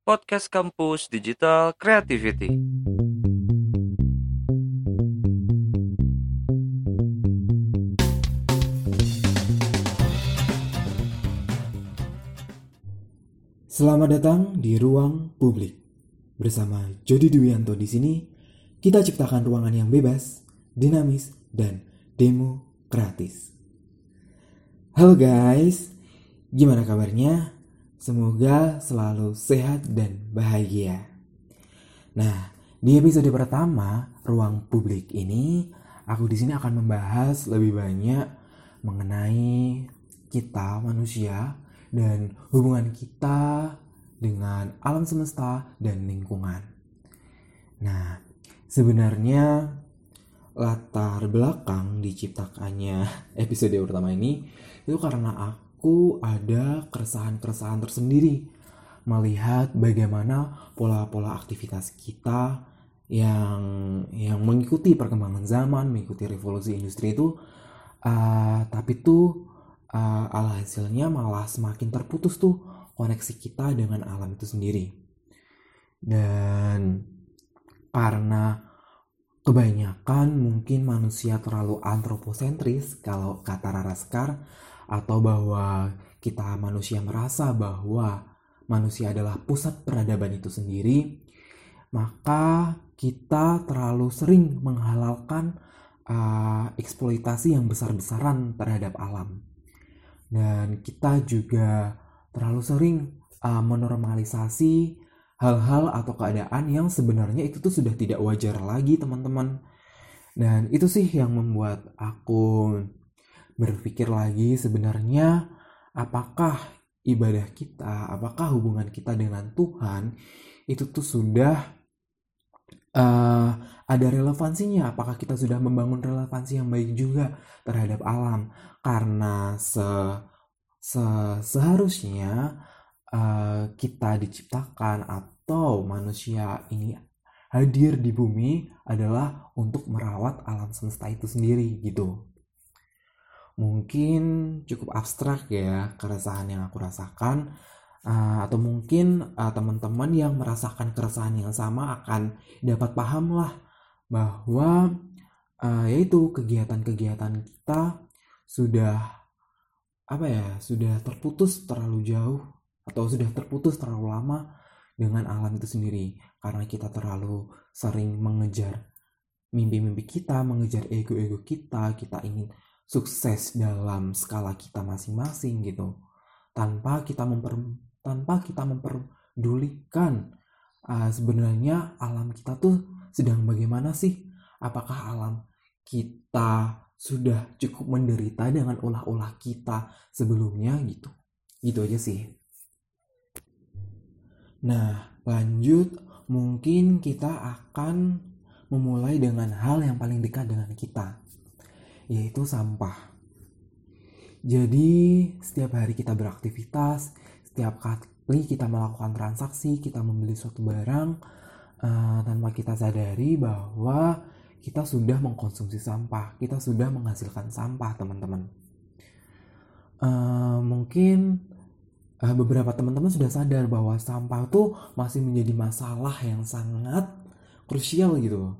podcast kampus digital creativity. Selamat datang di ruang publik. Bersama Jody Dwianto di sini, kita ciptakan ruangan yang bebas, dinamis, dan demokratis. Halo guys, gimana kabarnya? Semoga selalu sehat dan bahagia. Nah, di episode pertama ruang publik ini, aku di sini akan membahas lebih banyak mengenai kita manusia dan hubungan kita dengan alam semesta dan lingkungan. Nah, sebenarnya latar belakang diciptakannya episode pertama ini itu karena aku ada keresahan-keresahan tersendiri melihat bagaimana pola-pola aktivitas kita yang yang mengikuti perkembangan zaman, mengikuti revolusi industri itu, uh, tapi tuh uh, alhasilnya malah semakin terputus tuh koneksi kita dengan alam itu sendiri. Dan karena kebanyakan mungkin manusia terlalu antroposentris kalau kata Raraskar atau bahwa kita manusia merasa bahwa manusia adalah pusat peradaban itu sendiri, maka kita terlalu sering menghalalkan uh, eksploitasi yang besar-besaran terhadap alam. Dan kita juga terlalu sering uh, menormalisasi hal-hal atau keadaan yang sebenarnya itu tuh sudah tidak wajar lagi teman-teman. Dan itu sih yang membuat aku berpikir lagi sebenarnya apakah ibadah kita apakah hubungan kita dengan Tuhan itu tuh sudah uh, ada relevansinya apakah kita sudah membangun relevansi yang baik juga terhadap alam karena se, se seharusnya uh, kita diciptakan atau manusia ini hadir di bumi adalah untuk merawat alam semesta itu sendiri gitu. Mungkin cukup abstrak ya keresahan yang aku rasakan uh, atau mungkin uh, teman-teman yang merasakan keresahan yang sama akan dapat paham lah bahwa uh, yaitu kegiatan-kegiatan kita sudah apa ya sudah terputus terlalu jauh atau sudah terputus terlalu lama dengan alam itu sendiri. Karena kita terlalu sering mengejar mimpi-mimpi kita mengejar ego-ego kita kita ingin sukses dalam skala kita masing-masing gitu tanpa kita memper tanpa kita memperdulikan uh, sebenarnya alam kita tuh sedang bagaimana sih apakah alam kita sudah cukup menderita dengan ulah-ulah kita sebelumnya gitu. Gitu aja sih. Nah, lanjut mungkin kita akan memulai dengan hal yang paling dekat dengan kita, yaitu sampah. Jadi, setiap hari kita beraktivitas, setiap kali kita melakukan transaksi, kita membeli suatu barang, uh, tanpa kita sadari bahwa kita sudah mengkonsumsi sampah, kita sudah menghasilkan sampah, teman-teman. Uh, mungkin uh, beberapa teman-teman sudah sadar bahwa sampah itu masih menjadi masalah yang sangat krusial gitu.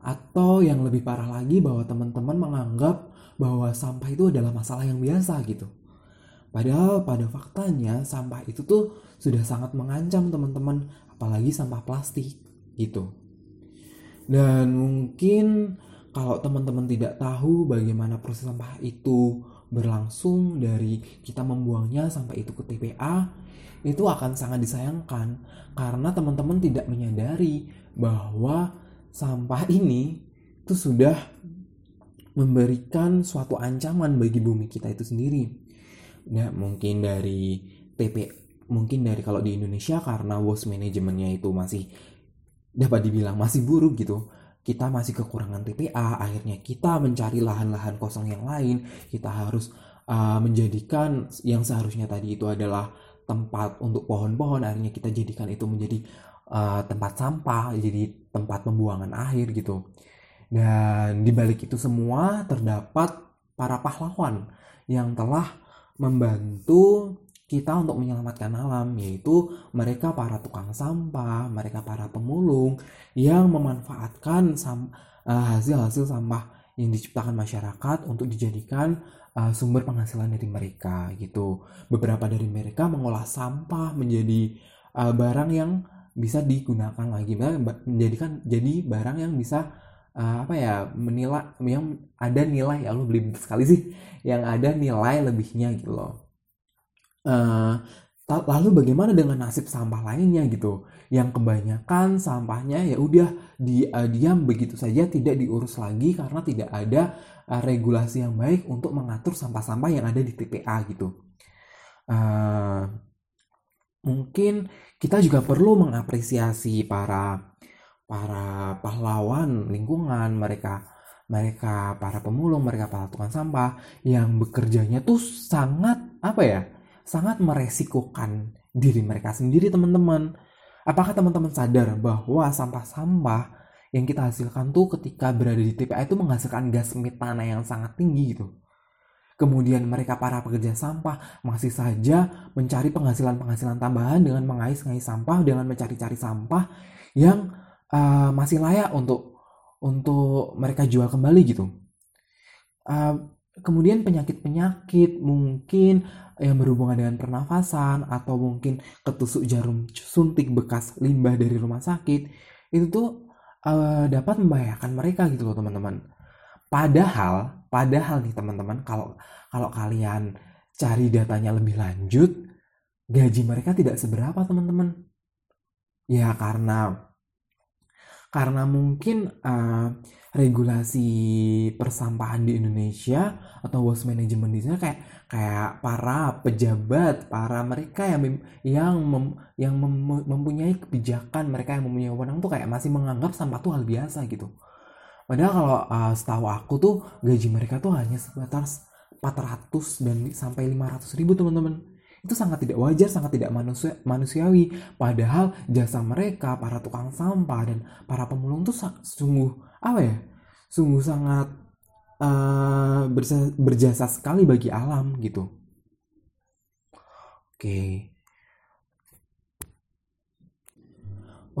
Atau yang lebih parah lagi bahwa teman-teman menganggap bahwa sampah itu adalah masalah yang biasa gitu. Padahal pada faktanya sampah itu tuh sudah sangat mengancam teman-teman, apalagi sampah plastik gitu. Dan mungkin kalau teman-teman tidak tahu bagaimana proses sampah itu berlangsung dari kita membuangnya sampai itu ke TPA, itu akan sangat disayangkan karena teman-teman tidak menyadari bahwa sampah ini itu sudah memberikan suatu ancaman bagi bumi kita itu sendiri. Ya, mungkin dari TP mungkin dari kalau di Indonesia karena waste manajemennya itu masih dapat dibilang masih buruk gitu kita masih kekurangan TPA akhirnya kita mencari lahan-lahan kosong yang lain kita harus uh, menjadikan yang seharusnya tadi itu adalah tempat untuk pohon-pohon akhirnya kita jadikan itu menjadi uh, tempat sampah jadi tempat pembuangan akhir gitu dan di balik itu semua terdapat para pahlawan yang telah membantu kita untuk menyelamatkan alam yaitu mereka para tukang sampah, mereka para pemulung yang memanfaatkan uh, hasil-hasil sampah yang diciptakan masyarakat untuk dijadikan uh, sumber penghasilan dari mereka gitu. Beberapa dari mereka mengolah sampah menjadi uh, barang yang bisa digunakan lagi, menjadikan jadi barang yang bisa uh, apa ya menilai yang ada nilai. Ya Allah beli sekali sih. Yang ada nilai lebihnya gitu loh. Uh, lalu bagaimana dengan nasib sampah lainnya gitu? Yang kebanyakan sampahnya ya udah di uh, diam. Begitu saja tidak diurus lagi karena tidak ada uh, regulasi yang baik untuk mengatur sampah-sampah yang ada di TPA gitu. Uh, mungkin kita juga perlu mengapresiasi para para pahlawan lingkungan mereka mereka para pemulung mereka para tukang sampah yang bekerjanya tuh sangat apa ya sangat meresikokan diri mereka sendiri teman-teman. Apakah teman-teman sadar bahwa sampah-sampah yang kita hasilkan tuh ketika berada di TPA itu menghasilkan gas metana yang sangat tinggi gitu. Kemudian mereka para pekerja sampah masih saja mencari penghasilan-penghasilan tambahan dengan mengais-ngais sampah, dengan mencari-cari sampah yang uh, masih layak untuk untuk mereka jual kembali gitu. Uh, kemudian penyakit-penyakit mungkin yang berhubungan dengan pernafasan atau mungkin ketusuk jarum suntik bekas limbah dari rumah sakit itu tuh uh, dapat membahayakan mereka gitu loh teman-teman. Padahal, padahal nih teman-teman kalau kalau kalian cari datanya lebih lanjut, gaji mereka tidak seberapa teman-teman. Ya karena karena mungkin uh, regulasi persampahan di Indonesia atau waste management di sana kayak kayak para pejabat, para mereka yang yang mem, yang mem, mempunyai kebijakan, mereka yang mempunyai wewenang tuh kayak masih menganggap sampah tuh hal biasa gitu. Padahal kalau uh, setahu aku tuh gaji mereka tuh hanya sebatas 400 dan sampai 500 ribu teman-teman itu sangat tidak wajar, sangat tidak manusia, manusiawi. Padahal jasa mereka, para tukang sampah dan para pemulung itu sungguh apa ya? Sungguh sangat uh, berjasa, berjasa sekali bagi alam gitu. Oke.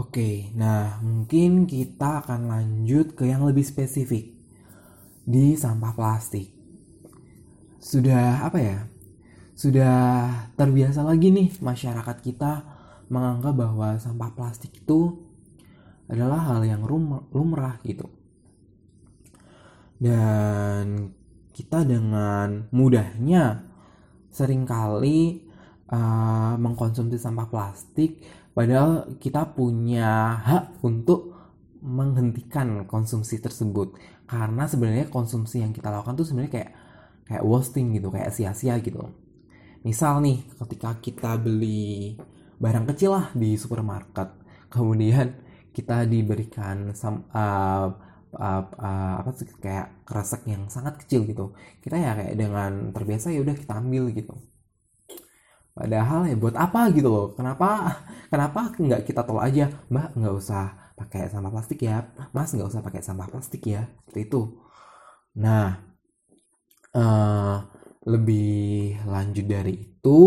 Oke, nah mungkin kita akan lanjut ke yang lebih spesifik di sampah plastik. Sudah apa ya? sudah terbiasa lagi nih masyarakat kita menganggap bahwa sampah plastik itu adalah hal yang lumrah gitu. Dan kita dengan mudahnya sering kali uh, mengkonsumsi sampah plastik padahal kita punya hak untuk menghentikan konsumsi tersebut. Karena sebenarnya konsumsi yang kita lakukan tuh sebenarnya kayak kayak wasting gitu kayak sia-sia gitu. Misal nih ketika kita beli barang kecil lah di supermarket kemudian kita diberikan sam, uh, uh, uh, apa sih kayak kresek yang sangat kecil gitu. Kita ya kayak dengan terbiasa ya udah kita ambil gitu padahal ya buat apa gitu loh. Kenapa kenapa nggak kita tolak aja? Mbak nggak usah pakai sampah plastik ya. Mas nggak usah pakai sampah plastik ya. Seperti itu. Nah uh, lebih lanjut dari itu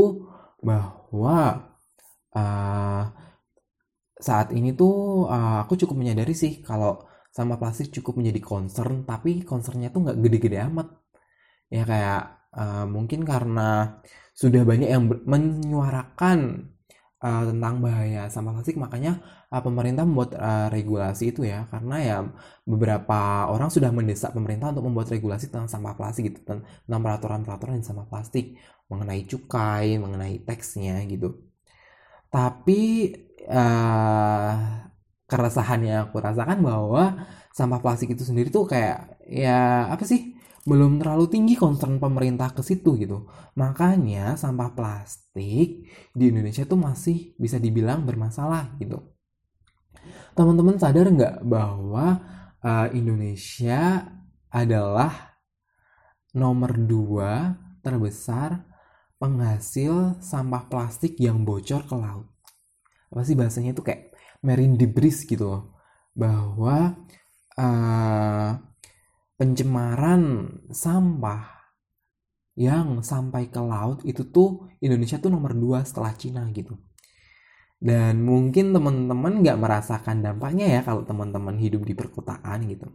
bahwa uh, saat ini tuh uh, aku cukup menyadari sih kalau sama plastik cukup menjadi concern tapi concernnya tuh nggak gede-gede amat. Ya kayak uh, mungkin karena sudah banyak yang menyuarakan uh, tentang bahaya sampah plastik makanya uh, pemerintah membuat uh, regulasi itu ya. Karena ya beberapa orang sudah mendesak pemerintah untuk membuat regulasi tentang sampah plastik gitu tentang peraturan-peraturan sampah plastik mengenai cukai mengenai teksnya gitu. Tapi uh, keresahan yang aku rasakan bahwa sampah plastik itu sendiri tuh kayak ya apa sih belum terlalu tinggi concern pemerintah ke situ gitu. Makanya sampah plastik di Indonesia tuh masih bisa dibilang bermasalah gitu. Teman-teman sadar nggak bahwa uh, Indonesia adalah nomor dua terbesar penghasil sampah plastik yang bocor ke laut. Apa sih bahasanya itu kayak marine debris gitu loh. Bahwa uh, pencemaran sampah yang sampai ke laut itu tuh Indonesia tuh nomor dua setelah Cina gitu. Dan mungkin teman-teman nggak merasakan dampaknya ya kalau teman-teman hidup di perkotaan gitu.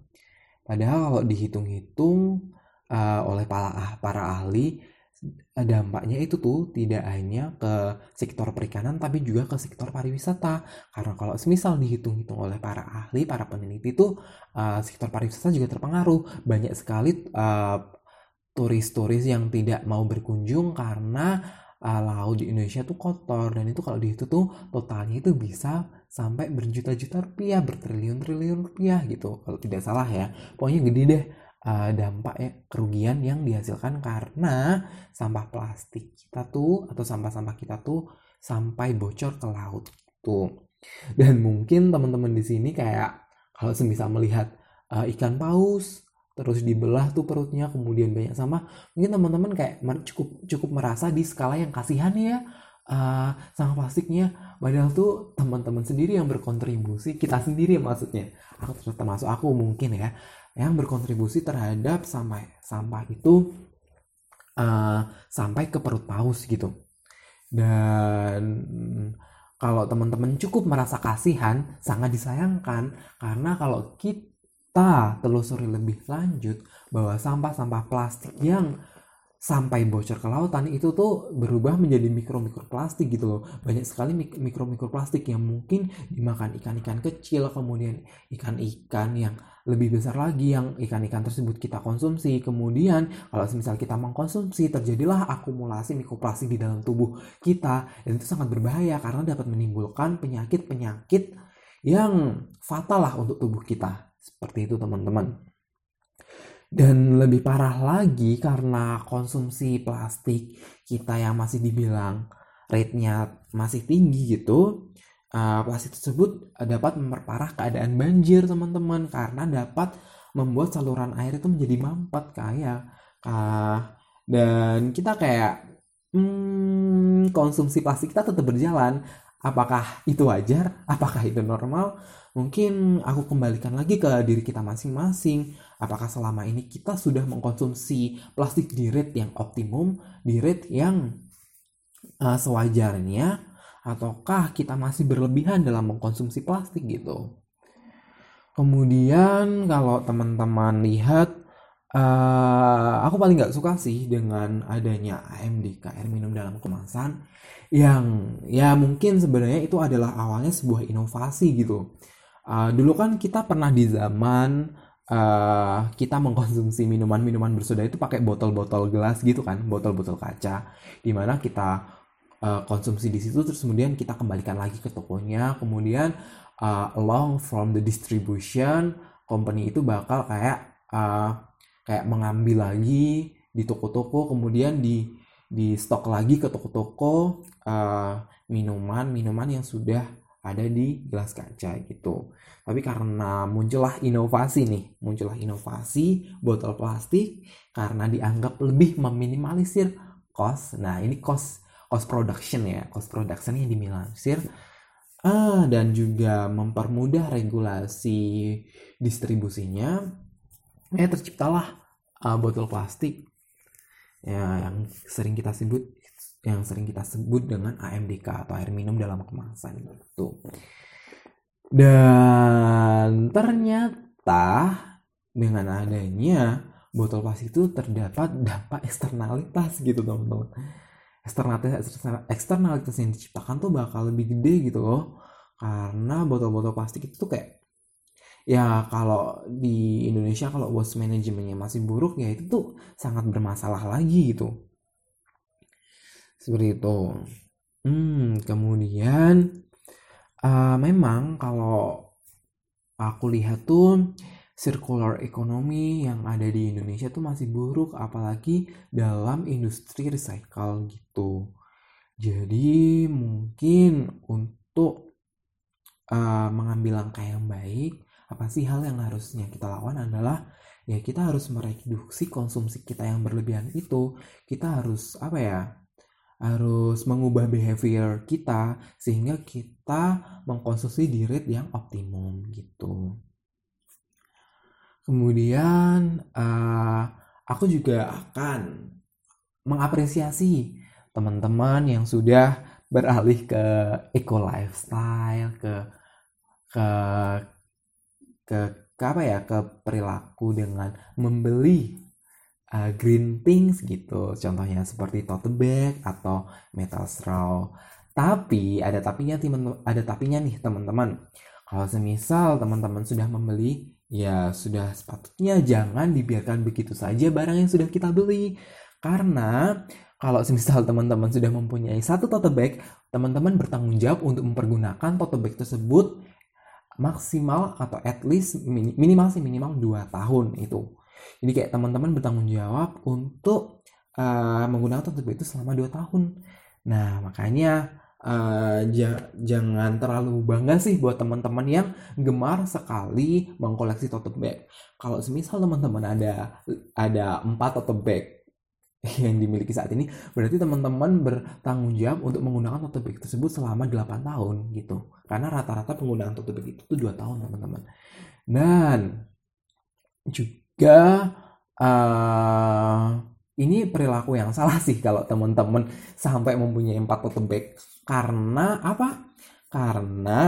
Padahal kalau dihitung-hitung uh, oleh para, ah, para ahli, dampaknya itu tuh tidak hanya ke sektor perikanan tapi juga ke sektor pariwisata. Karena kalau semisal dihitung-hitung oleh para ahli para peneliti itu uh, sektor pariwisata juga terpengaruh. Banyak sekali uh, turis-turis yang tidak mau berkunjung karena uh, laut di Indonesia tuh kotor. Dan itu kalau dihitung tuh totalnya itu bisa sampai berjuta-juta rupiah bertriliun-triliun rupiah gitu. Kalau tidak salah ya. Pokoknya gede deh uh, dampak ya kerugian yang dihasilkan karena sampah plastik kita tuh atau sampah-sampah kita tuh sampai bocor ke laut tuh dan mungkin teman-teman di sini kayak kalau semisal melihat uh, ikan paus terus dibelah tuh perutnya kemudian banyak sampah mungkin teman-teman kayak cukup cukup merasa di skala yang kasihan ya uh, sampah plastiknya. Padahal tuh teman-teman sendiri yang berkontribusi kita sendiri maksudnya. Aku termasuk aku mungkin ya yang berkontribusi terhadap sampah sampah itu uh, sampai ke perut paus gitu. Dan kalau teman-teman cukup merasa kasihan sangat disayangkan karena kalau kita telusuri lebih lanjut bahwa sampah-sampah plastik yang sampai bocor ke lautan itu tuh berubah menjadi mikro-mikroplastik gitu loh. Banyak sekali mikro-mikroplastik yang mungkin dimakan ikan-ikan kecil, kemudian ikan-ikan yang lebih besar lagi yang ikan-ikan tersebut kita konsumsi. Kemudian kalau misal kita mengkonsumsi terjadilah akumulasi mikroplastik di dalam tubuh kita dan itu sangat berbahaya karena dapat menimbulkan penyakit-penyakit yang fatal lah untuk tubuh kita. Seperti itu teman-teman. Dan lebih parah lagi karena konsumsi plastik kita yang masih dibilang rate-nya masih tinggi gitu, uh, plastik tersebut dapat memperparah keadaan banjir teman-teman. Karena dapat membuat saluran air itu menjadi mampet kayak uh, dan kita kayak hmm, konsumsi plastik kita tetap berjalan apakah itu wajar? Apakah itu normal? Mungkin aku kembalikan lagi ke diri kita masing-masing. Apakah selama ini kita sudah mengkonsumsi plastik di rate yang optimum, di rate yang uh, sewajarnya, ataukah kita masih berlebihan dalam mengkonsumsi plastik gitu. Kemudian kalau teman-teman lihat, uh, aku paling nggak suka sih dengan adanya AMDK air minum dalam kemasan yang ya mungkin sebenarnya itu adalah awalnya sebuah inovasi gitu. Uh, dulu kan kita pernah di zaman uh, kita mengkonsumsi minuman-minuman bersoda itu pakai botol-botol gelas gitu kan, botol-botol kaca, di mana kita uh, konsumsi di situ terus kemudian kita kembalikan lagi ke tokonya, kemudian uh, along from the distribution company itu bakal kayak uh, kayak mengambil lagi di toko-toko, kemudian di di stok lagi ke toko-toko uh, minuman minuman yang sudah ada di gelas kaca gitu. Tapi karena muncullah inovasi nih, muncullah inovasi botol plastik karena dianggap lebih meminimalisir cost. Nah, ini cost cost production ya, cost production yang diminimalisir ah, dan juga mempermudah regulasi distribusinya. Ya terciptalah uh, botol plastik ya yang sering kita sebut yang sering kita sebut dengan AMDK atau air minum dalam kemasan itu. Dan ternyata dengan adanya botol plastik itu terdapat dampak eksternalitas gitu teman-teman. Eksternalitas eksternalitas yang diciptakan tuh bakal lebih gede gitu loh. Karena botol-botol plastik itu tuh kayak ya kalau di Indonesia kalau waste manajemennya masih buruk ya itu tuh sangat bermasalah lagi gitu seperti itu. Hmm, kemudian uh, memang kalau aku lihat tuh circular economy yang ada di Indonesia tuh masih buruk apalagi dalam industri recycle gitu. Jadi mungkin untuk uh, mengambil langkah yang baik, apa sih hal yang harusnya kita lawan adalah ya kita harus mereduksi konsumsi kita yang berlebihan itu. Kita harus apa ya? harus mengubah behavior kita sehingga kita mengkonsumsi di rate yang optimum gitu. Kemudian uh, aku juga akan mengapresiasi teman-teman yang sudah beralih ke eco lifestyle ke ke ke, ke apa ya ke perilaku dengan membeli uh, green things gitu. Contohnya seperti tote bag atau metal straw. Tapi ada tapinya teman ada tapinya nih teman-teman. Kalau semisal teman-teman sudah membeli ya sudah sepatutnya jangan dibiarkan begitu saja barang yang sudah kita beli. Karena kalau semisal teman-teman sudah mempunyai satu tote bag, teman-teman bertanggung jawab untuk mempergunakan tote bag tersebut maksimal atau at least minimal sih minimal 2 tahun itu. Jadi kayak teman-teman bertanggung jawab untuk uh, menggunakan bag itu selama 2 tahun. Nah, makanya uh, ja jangan terlalu bangga sih buat teman-teman yang gemar sekali mengkoleksi tote bag. Kalau semisal teman-teman ada ada 4 tote bag yang dimiliki saat ini berarti teman-teman bertanggung jawab untuk menggunakan bag tersebut selama 8 tahun gitu. Karena rata-rata penggunaan bag itu tuh 2 tahun teman-teman. Dan juga uh, ini perilaku yang salah sih kalau teman-teman sampai mempunyai 4 tote karena apa? Karena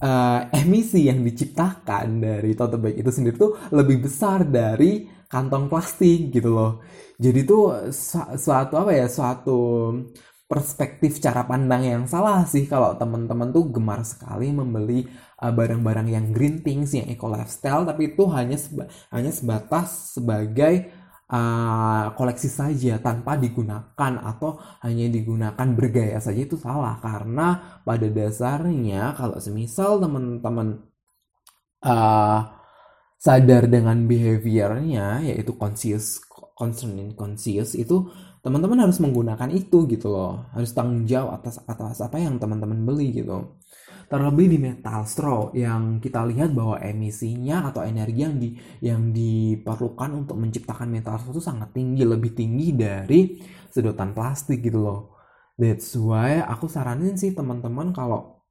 uh, emisi yang diciptakan dari tote bag itu sendiri tuh lebih besar dari kantong plastik gitu loh. Jadi tuh suatu apa ya suatu perspektif cara pandang yang salah sih kalau teman-teman tuh gemar sekali membeli uh, barang-barang uh, yang green things yang eco lifestyle tapi itu hanya seba hanya sebatas sebagai uh, koleksi saja tanpa digunakan atau hanya digunakan bergaya saja itu salah. Karena pada dasarnya kalau semisal teman-teman uh, sadar dengan behaviornya yaitu conscious concerning conscious itu teman-teman harus menggunakan itu gitu loh. Harus tanggung jawab atas atas apa yang teman-teman beli gitu. Terlebih di metal straw yang kita lihat bahwa emisinya atau energi yang di yang diperlukan untuk menciptakan metal straw itu sangat tinggi lebih tinggi dari sedotan plastik gitu loh. That's why aku saranin sih teman-teman kalau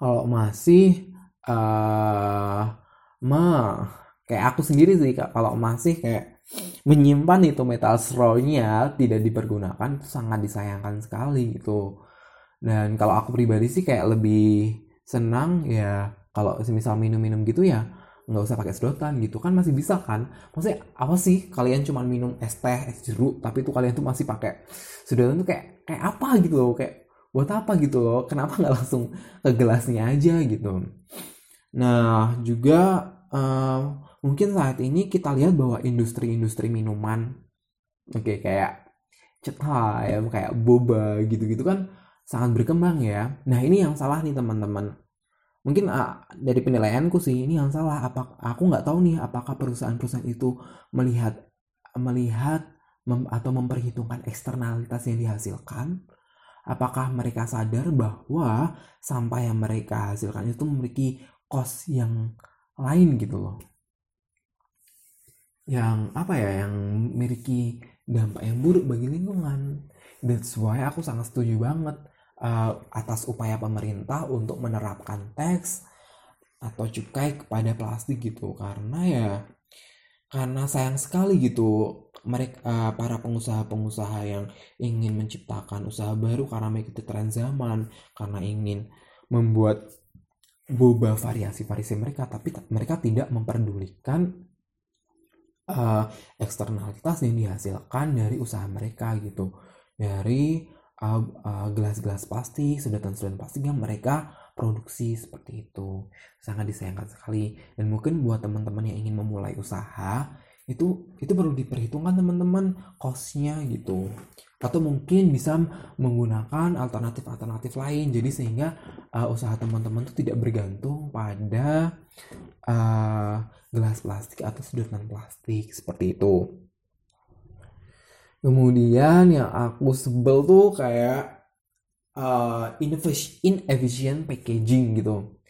kalau masih uh, mah kayak aku sendiri sih kak. Kalau masih kayak menyimpan itu metal straw-nya tidak dipergunakan itu sangat disayangkan sekali gitu. Dan kalau aku pribadi sih kayak lebih senang ya kalau misal minum-minum gitu ya nggak usah pakai sedotan gitu. Kan masih bisa kan? Maksudnya apa sih? Kalian cuma minum es teh es jeruk tapi itu kalian tuh masih pakai sedotan tuh kayak kayak apa gitu loh? Kayak buat apa gitu loh? Kenapa nggak langsung ke gelasnya aja gitu? Nah, juga uh, mungkin saat ini kita lihat bahwa industri-industri minuman, oke okay, kayak cetai, ya, kayak boba gitu-gitu kan sangat berkembang ya. Nah, ini yang salah nih teman-teman. Mungkin uh, dari penilaianku sih ini yang salah. Apa aku nggak tahu nih apakah perusahaan-perusahaan itu melihat melihat mem, atau memperhitungkan eksternalitas yang dihasilkan apakah mereka sadar bahwa sampah yang mereka hasilkan itu memiliki kos yang lain gitu loh. Yang apa ya yang memiliki dampak yang buruk bagi lingkungan. That's why aku sangat setuju banget uh, atas upaya pemerintah untuk menerapkan teks atau cukai kepada plastik gitu. Karena ya karena sayang sekali gitu mereka uh, para pengusaha-pengusaha yang ingin menciptakan usaha baru karena mengikuti tren zaman karena ingin membuat boba variasi-variasi mereka tapi mereka tidak memperdulikan uh, eksternalitas yang dihasilkan dari usaha mereka gitu. Dari gelas-gelas uh, uh, plastik sedotan-sedotan plastik yang mereka produksi seperti itu. Sangat disayangkan sekali. Dan mungkin buat teman-teman yang ingin memulai usaha itu itu perlu diperhitungkan teman-teman costnya gitu. Atau mungkin bisa menggunakan alternatif-alternatif lain. Jadi sehingga uh, usaha teman-teman itu tidak bergantung pada uh, gelas plastik atau sedotan plastik seperti itu. Kemudian yang aku sebel tuh kayak uh, inefficient packaging gitu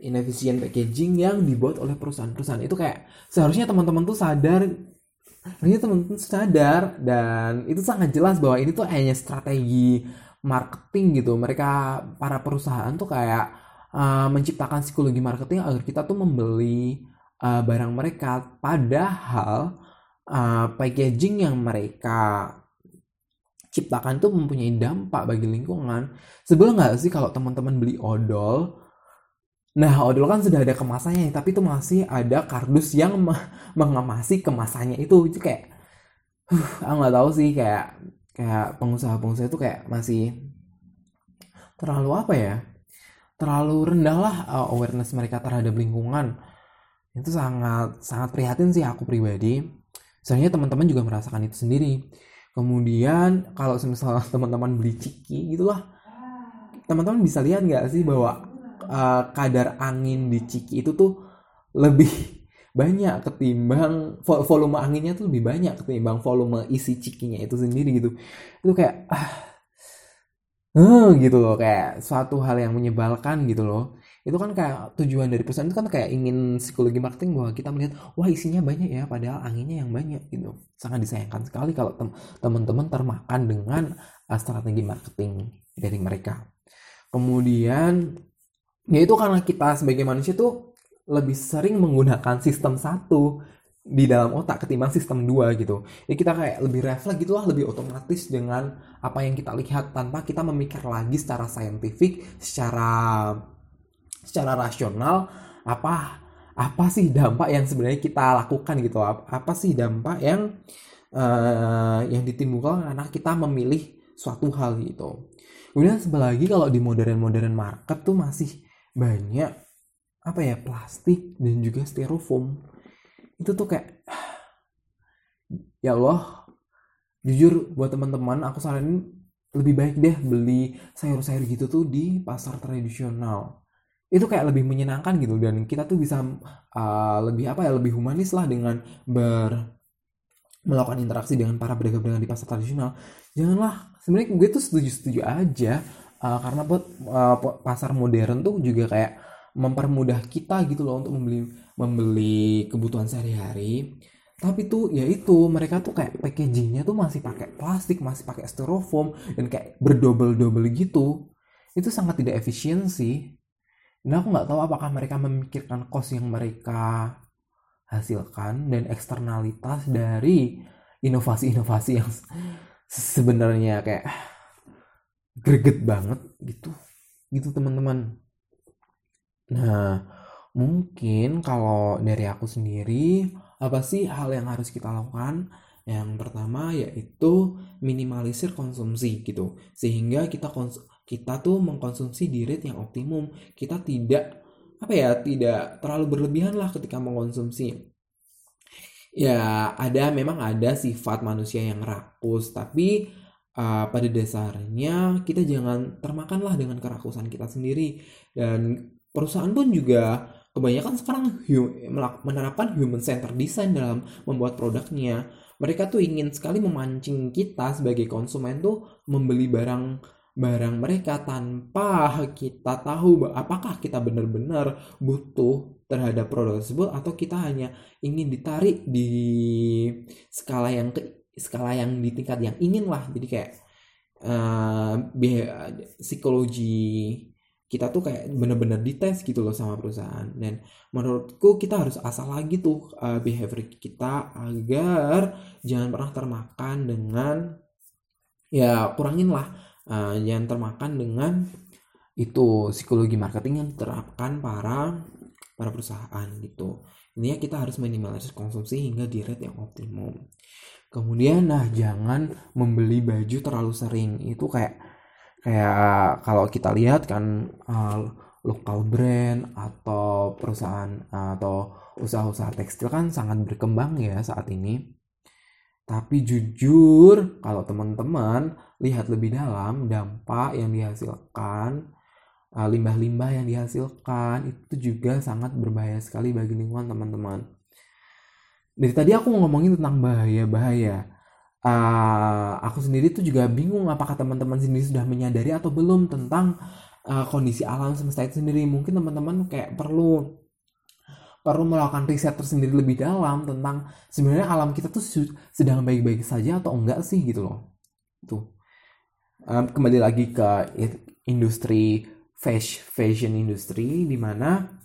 inefficient packaging yang dibuat oleh perusahaan-perusahaan. Itu kayak seharusnya teman-teman tuh sadar ini teman-teman sadar dan itu sangat jelas bahwa ini tuh hanya strategi marketing gitu. Mereka para perusahaan tuh kayak uh, menciptakan psikologi marketing agar kita tuh membeli uh, barang mereka. Padahal uh, packaging yang mereka ciptakan itu mempunyai dampak bagi lingkungan. Sebelum nggak sih kalau teman-teman beli odol, nah odol kan sudah ada kemasannya, tapi itu masih ada kardus yang mengemasi kemasannya itu, itu kayak, uh, aku nggak tahu sih kayak kayak pengusaha-pengusaha itu kayak masih terlalu apa ya, terlalu rendah lah uh, awareness mereka terhadap lingkungan. Itu sangat sangat prihatin sih aku pribadi. Sebenarnya teman-teman juga merasakan itu sendiri kemudian kalau misalnya teman-teman beli ciki gitulah teman-teman bisa lihat nggak sih bahwa uh, kadar angin di ciki itu tuh lebih banyak ketimbang volume anginnya tuh lebih banyak ketimbang volume isi cikinya itu sendiri gitu. Itu kayak ah uh, gitu loh kayak suatu hal yang menyebalkan gitu loh. Itu kan kayak tujuan dari perusahaan itu kan kayak ingin psikologi marketing bahwa kita melihat wah isinya banyak ya padahal anginnya yang banyak gitu. Sangat disayangkan sekali kalau teman-teman termakan dengan uh, strategi marketing dari mereka. Kemudian ya itu karena kita sebagai manusia tuh lebih sering menggunakan sistem satu di dalam otak ketimbang sistem dua gitu. Ya kita kayak lebih refleks gitulah, lebih otomatis dengan apa yang kita lihat tanpa kita memikir lagi secara saintifik, secara secara rasional apa apa sih dampak yang sebenarnya kita lakukan gitu apa sih dampak yang uh, yang ditimbulkan karena kita memilih suatu hal gitu kemudian sebelah lagi kalau di modern modern market tuh masih banyak apa ya plastik dan juga styrofoam. Itu tuh kayak ya Allah jujur buat teman-teman aku saranin lebih baik deh beli sayur-sayur gitu tuh di pasar tradisional. Itu kayak lebih menyenangkan gitu dan kita tuh bisa uh, lebih apa ya lebih humanis lah dengan ber melakukan interaksi dengan para pedagang-pedagang di pasar tradisional. Janganlah sebenarnya gue tuh setuju-setuju aja uh, karena buat uh, pasar modern tuh juga kayak mempermudah kita gitu loh untuk membeli membeli kebutuhan sehari-hari. Tapi tuh ya itu mereka tuh kayak packagingnya tuh masih pakai plastik masih pakai styrofoam dan kayak berdobel-dobel gitu. Itu sangat tidak efisiensi dan aku nggak tahu apakah mereka memikirkan cost yang mereka hasilkan dan eksternalitas dari inovasi-inovasi yang sebenarnya kayak greget banget gitu gitu teman-teman. Nah mungkin kalau dari aku sendiri apa sih hal yang harus kita lakukan? Yang pertama yaitu minimalisir konsumsi gitu sehingga kita kons kita tuh mengkonsumsi di yang optimum. Kita tidak apa ya tidak terlalu berlebihan lah ketika mengkonsumsi ya ada memang ada sifat manusia yang rakus tapi uh, pada dasarnya kita jangan termakanlah dengan kerakusan kita sendiri. Dan perusahaan pun juga kebanyakan sekarang menerapkan human center design dalam membuat produknya. Mereka tuh ingin sekali memancing kita sebagai konsumen tuh membeli barang barang mereka tanpa kita tahu apakah kita benar-benar butuh terhadap produk tersebut atau kita hanya ingin ditarik di skala yang skala yang di tingkat yang ingin lah jadi kayak uh, psikologi kita tuh kayak benar-benar dites gitu loh sama perusahaan dan menurutku kita harus asal lagi tuh uh, behavior kita agar jangan pernah termakan dengan ya kurangin lah uh, yang termakan dengan itu psikologi marketing yang diterapkan para para perusahaan gitu. Ini ya kita harus minimalisir konsumsi hingga di rate yang optimum. Kemudian nah jangan membeli baju terlalu sering. Itu kayak kayak kalau kita lihat kan uh, lokal brand atau perusahaan uh, atau usaha-usaha tekstil kan sangat berkembang ya saat ini. Tapi jujur, kalau teman-teman lihat lebih dalam dampak yang dihasilkan, eh, limbah-limbah yang dihasilkan itu juga sangat berbahaya sekali bagi lingkungan teman-teman. Dari tadi aku ngomongin tentang bahaya-bahaya. Uh, aku sendiri tuh juga bingung apakah teman-teman sendiri sudah menyadari atau belum tentang uh, kondisi alam semesta itu sendiri. Mungkin teman-teman kayak perlu perlu melakukan riset tersendiri lebih dalam tentang sebenarnya alam kita tuh sedang baik-baik saja atau enggak sih gitu loh. Tuh. Um, kembali lagi ke industri fashion industry di mana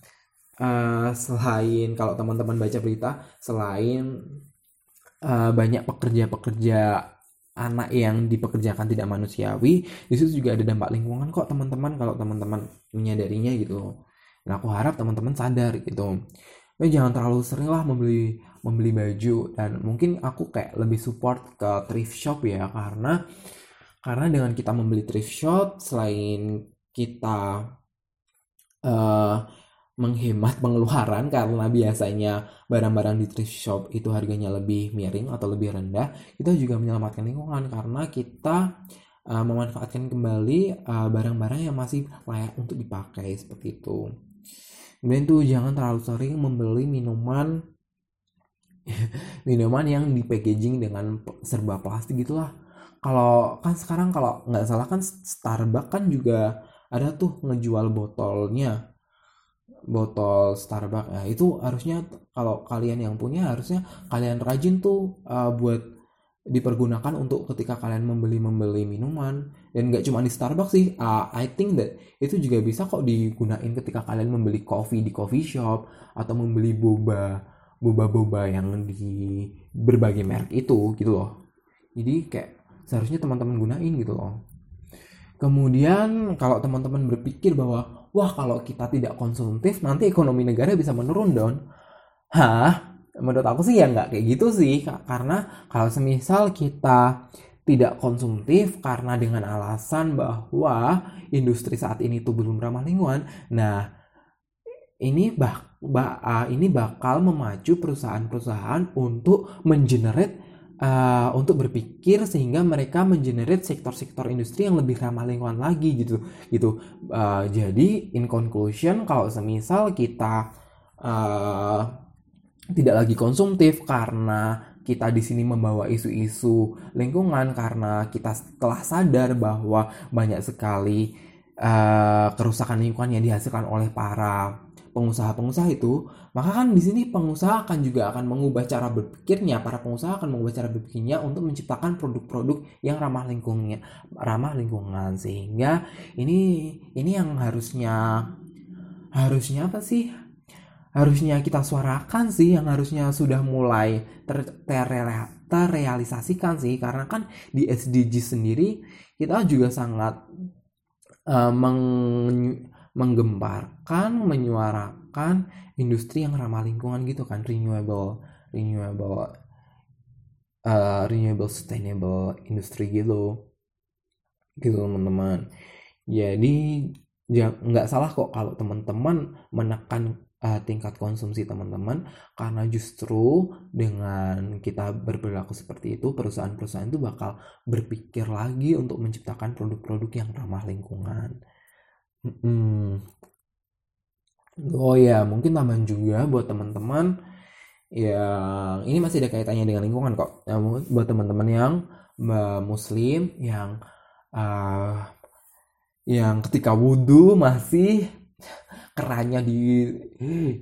uh, selain kalau teman-teman baca berita selain uh, banyak pekerja-pekerja anak yang dipekerjakan tidak manusiawi di juga ada dampak lingkungan kok teman-teman kalau teman-teman menyadarinya gitu. Dan aku harap teman-teman sadar gitu. Tapi jangan terlalu sering lah membeli membeli baju. Dan mungkin aku kayak lebih support ke thrift shop ya karena karena dengan kita membeli thrift shop selain kita uh, menghemat pengeluaran karena biasanya barang-barang di thrift shop itu harganya lebih miring atau lebih rendah kita juga menyelamatkan lingkungan karena kita uh, memanfaatkan kembali barang barang-barang yang masih layak untuk dipakai seperti itu. Kemudian tuh jangan terlalu sering membeli minuman minuman yang di packaging dengan serba plastik gitulah kalau kan sekarang kalau nggak salah kan Starbucks kan juga ada tuh ngejual botolnya botol Starbucks. Ya itu harusnya kalau kalian yang punya harusnya kalian rajin tuh uh, buat dipergunakan untuk ketika kalian membeli membeli minuman. Dan nggak cuma di Starbucks sih uh, I think that itu juga bisa kok digunain ketika kalian membeli coffee di coffee shop atau membeli boba boba boba yang di berbagai merek itu gitu loh. Jadi kayak seharusnya teman-teman gunain gitu loh. Kemudian kalau teman-teman berpikir bahwa wah kalau kita tidak konsumtif nanti ekonomi negara bisa menurun dong hah? Menurut aku sih ya nggak kayak gitu sih karena kalau semisal kita tidak konsumtif karena dengan alasan bahwa industri saat ini tuh belum ramah lingkungan nah ini bah, bah ini bakal memacu perusahaan-perusahaan untuk mengenerate uh, untuk berpikir sehingga mereka mengenerate sektor-sektor industri yang lebih ramah lingkungan lagi gitu gitu. Uh, jadi in conclusion kalau semisal kita uh, tidak lagi konsumtif karena kita di sini membawa isu-isu lingkungan karena kita telah sadar bahwa banyak sekali uh, kerusakan lingkungan yang dihasilkan oleh para pengusaha-pengusaha itu, maka kan di sini pengusaha akan juga akan mengubah cara berpikirnya, para pengusaha akan mengubah cara berpikirnya untuk menciptakan produk-produk yang ramah lingkungan, ramah lingkungan sehingga ini ini yang harusnya harusnya apa sih? Harusnya kita suarakan sih yang harusnya sudah mulai ter, ter, terrealisasikan sih karena kan di SDG sendiri kita juga sangat uh, meng menggemparkan, menyuarakan industri yang ramah lingkungan gitu kan, renewable, renewable, uh, renewable sustainable industri gitu, gitu teman-teman. Jadi nggak salah kok kalau teman-teman menekan uh, tingkat konsumsi teman-teman karena justru dengan kita berperilaku seperti itu perusahaan-perusahaan itu bakal berpikir lagi untuk menciptakan produk-produk yang ramah lingkungan. Hmm. Oh ya, mungkin tambahan juga buat teman-teman yang ini masih ada kaitannya dengan lingkungan kok. Nah, buat teman-teman yang muslim yang uh, yang ketika wudhu masih kerannya di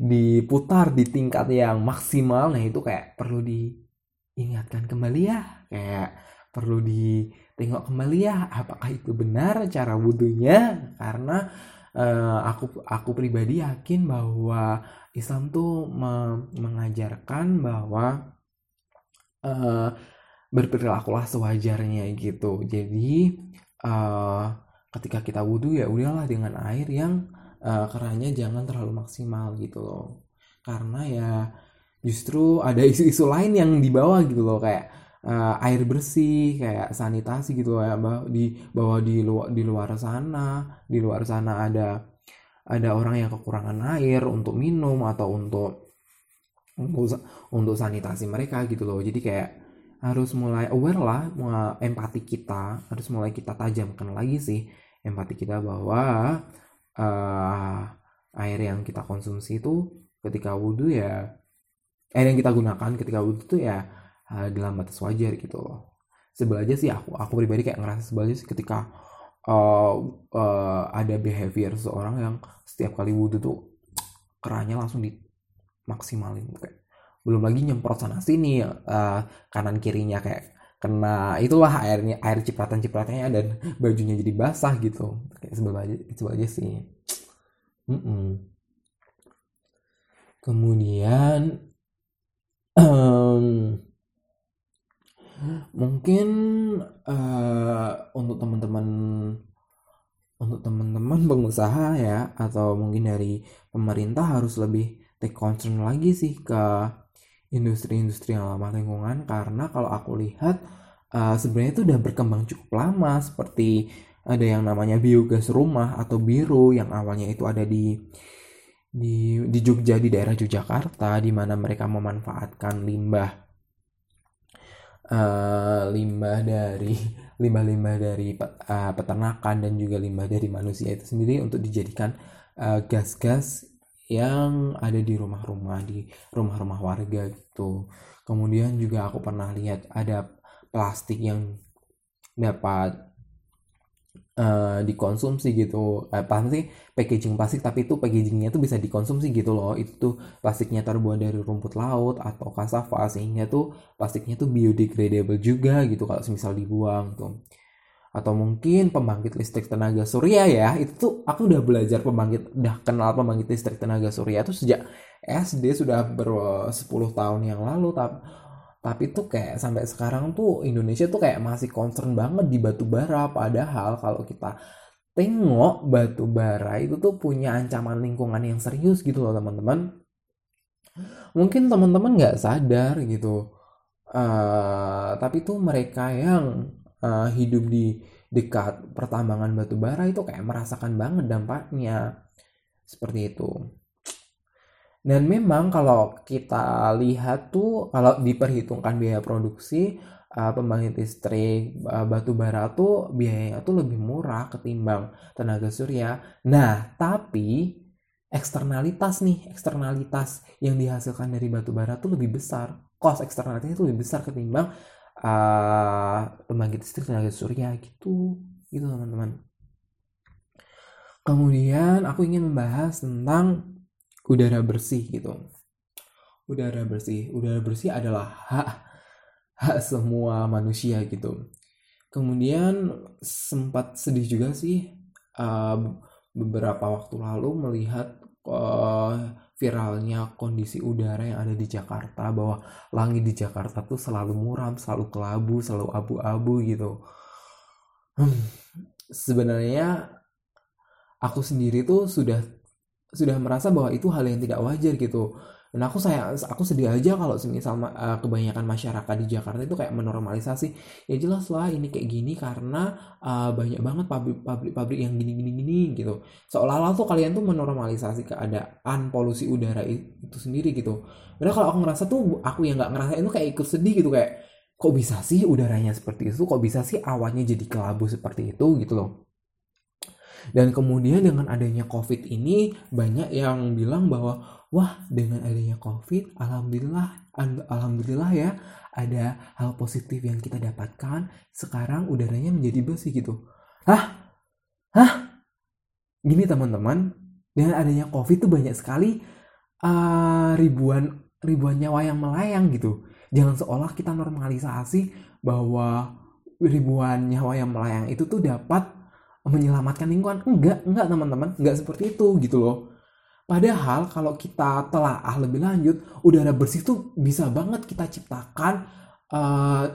diputar di tingkat yang maksimal, nah itu kayak perlu diingatkan kembali ya, kayak perlu di tengok kembali ya apakah itu benar cara wudhunya? Karena uh, aku aku pribadi yakin bahwa Islam tuh me mengajarkan bahwa uh, berperilakulah sewajarnya gitu. Jadi uh, ketika kita wudhu ya udahlah dengan air yang uh, kerannya jangan terlalu maksimal gitu loh. Karena ya justru ada isu-isu lain yang dibawa gitu loh kayak uh, air bersih kayak sanitasi gitu ya di bahwa di luar di luar sana. Di luar sana ada ada orang yang kekurangan air untuk minum atau untuk untuk untuk sanitasi mereka gitu loh. Jadi kayak harus mulai aware lah empati kita. Harus mulai kita tajamkan lagi sih empati kita bahwa uh, air yang kita konsumsi itu ketika wudhu ya air yang kita gunakan ketika wudhu itu ya uh, dalam batas wajar gitu loh. Sebel aja sih aku aku pribadi kayak ngerasa sebel aja sih ketika uh, uh, ada behavior seorang yang setiap kali wudhu tuh kerannya langsung dimaksimalin. Kayak belum lagi nyemprot sana sini uh, kanan kirinya kayak kena itulah airnya air cipratan cipratannya dan bajunya jadi basah gitu. Kayak sebel aja sebel aja sih. Mm -mm. kemudian mungkin uh, untuk teman-teman untuk teman-teman pengusaha ya atau mungkin dari pemerintah harus lebih take concern lagi sih ke industri-industri yang ramah lingkungan. Karena kalau aku lihat uh, sebenarnya itu udah berkembang cukup lama. Seperti ada yang namanya biogas rumah atau biru yang awalnya itu ada di di di Jogja di daerah Yogyakarta di mana mereka memanfaatkan limbah uh, limbah dari limbah-limbah dari uh, peternakan dan juga limbah dari manusia itu sendiri untuk dijadikan gas-gas uh, yang ada di rumah-rumah di rumah-rumah warga gitu. Kemudian juga aku pernah lihat ada plastik yang dapat uh, dikonsumsi gitu. Eh, pasti packaging plastik tapi itu packagingnya tuh bisa dikonsumsi gitu loh. Itu tuh plastiknya terbuat dari rumput laut atau kasava sehingga tuh plastiknya tuh biodegradable juga gitu kalau misal dibuang tuh. Atau mungkin pembangkit listrik tenaga surya ya. Itu tuh aku udah belajar pembangkit udah kenal pembangkit listrik tenaga surya itu sejak SD sudah ber 10 tahun yang lalu tapi tapi tuh kayak sampai sekarang tuh Indonesia tuh kayak masih concern banget di batu bara. Padahal kalau kita tengok batu bara itu tuh punya ancaman lingkungan yang serius gitu loh teman-teman. Mungkin teman-teman nggak sadar gitu uh, tapi tuh mereka yang uh, hidup di dekat pertambangan batu bara itu kayak merasakan banget dampaknya. Seperti itu dan memang kalau kita lihat tuh kalau diperhitungkan biaya produksi uh, pembangkit listrik uh, batu bara tuh biayanya tuh lebih murah ketimbang tenaga surya. Nah, tapi eksternalitas nih, eksternalitas yang dihasilkan dari batu bara tuh lebih besar. Cost eksternalitasnya tuh lebih besar ketimbang uh, pembangkit listrik tenaga surya gitu. Gitu teman-teman. Kemudian aku ingin membahas tentang udara bersih gitu. Udara bersih. Udara bersih adalah hak hak semua manusia gitu. Kemudian sempat sedih juga sih uh, beberapa waktu lalu melihat uh, viralnya kondisi udara yang ada di Jakarta bahwa langit di Jakarta tuh selalu muram, selalu kelabu, selalu abu-abu gitu. Hmm, sebenarnya aku sendiri tuh sudah sudah merasa bahwa itu hal yang tidak wajar gitu. Dan aku saya aku sedih aja kalau semisal uh, kebanyakan masyarakat di Jakarta itu kayak menormalisasi ya jelas lah ini kayak gini karena uh, banyak banget pabrik-pabrik yang gini-gini gini gitu. Seolah-olah tuh kalian tuh menormalisasi keadaan polusi udara itu sendiri gitu. Karena kalau aku ngerasa tuh aku yang nggak ngerasa itu kayak ikut sedih gitu kayak kok bisa sih udaranya seperti itu? Kok bisa sih awannya jadi kelabu seperti itu? gitu loh dan kemudian dengan adanya COVID ini banyak yang bilang bahwa wah dengan adanya COVID alhamdulillah alhamdulillah ya ada hal positif yang kita dapatkan sekarang udaranya menjadi bersih gitu. Hah? Hah? Gini teman-teman, dengan adanya COVID tuh banyak sekali uh, ribuan ribuan nyawa yang melayang gitu. Jangan seolah kita normalisasi bahwa ribuan nyawa yang melayang itu tuh dapat menyelamatkan lingkungan. Enggak enggak teman-teman. Enggak seperti itu gitu loh. Padahal kalau kita telah ah lebih lanjut udara bersih tuh bisa banget kita ciptakan uh,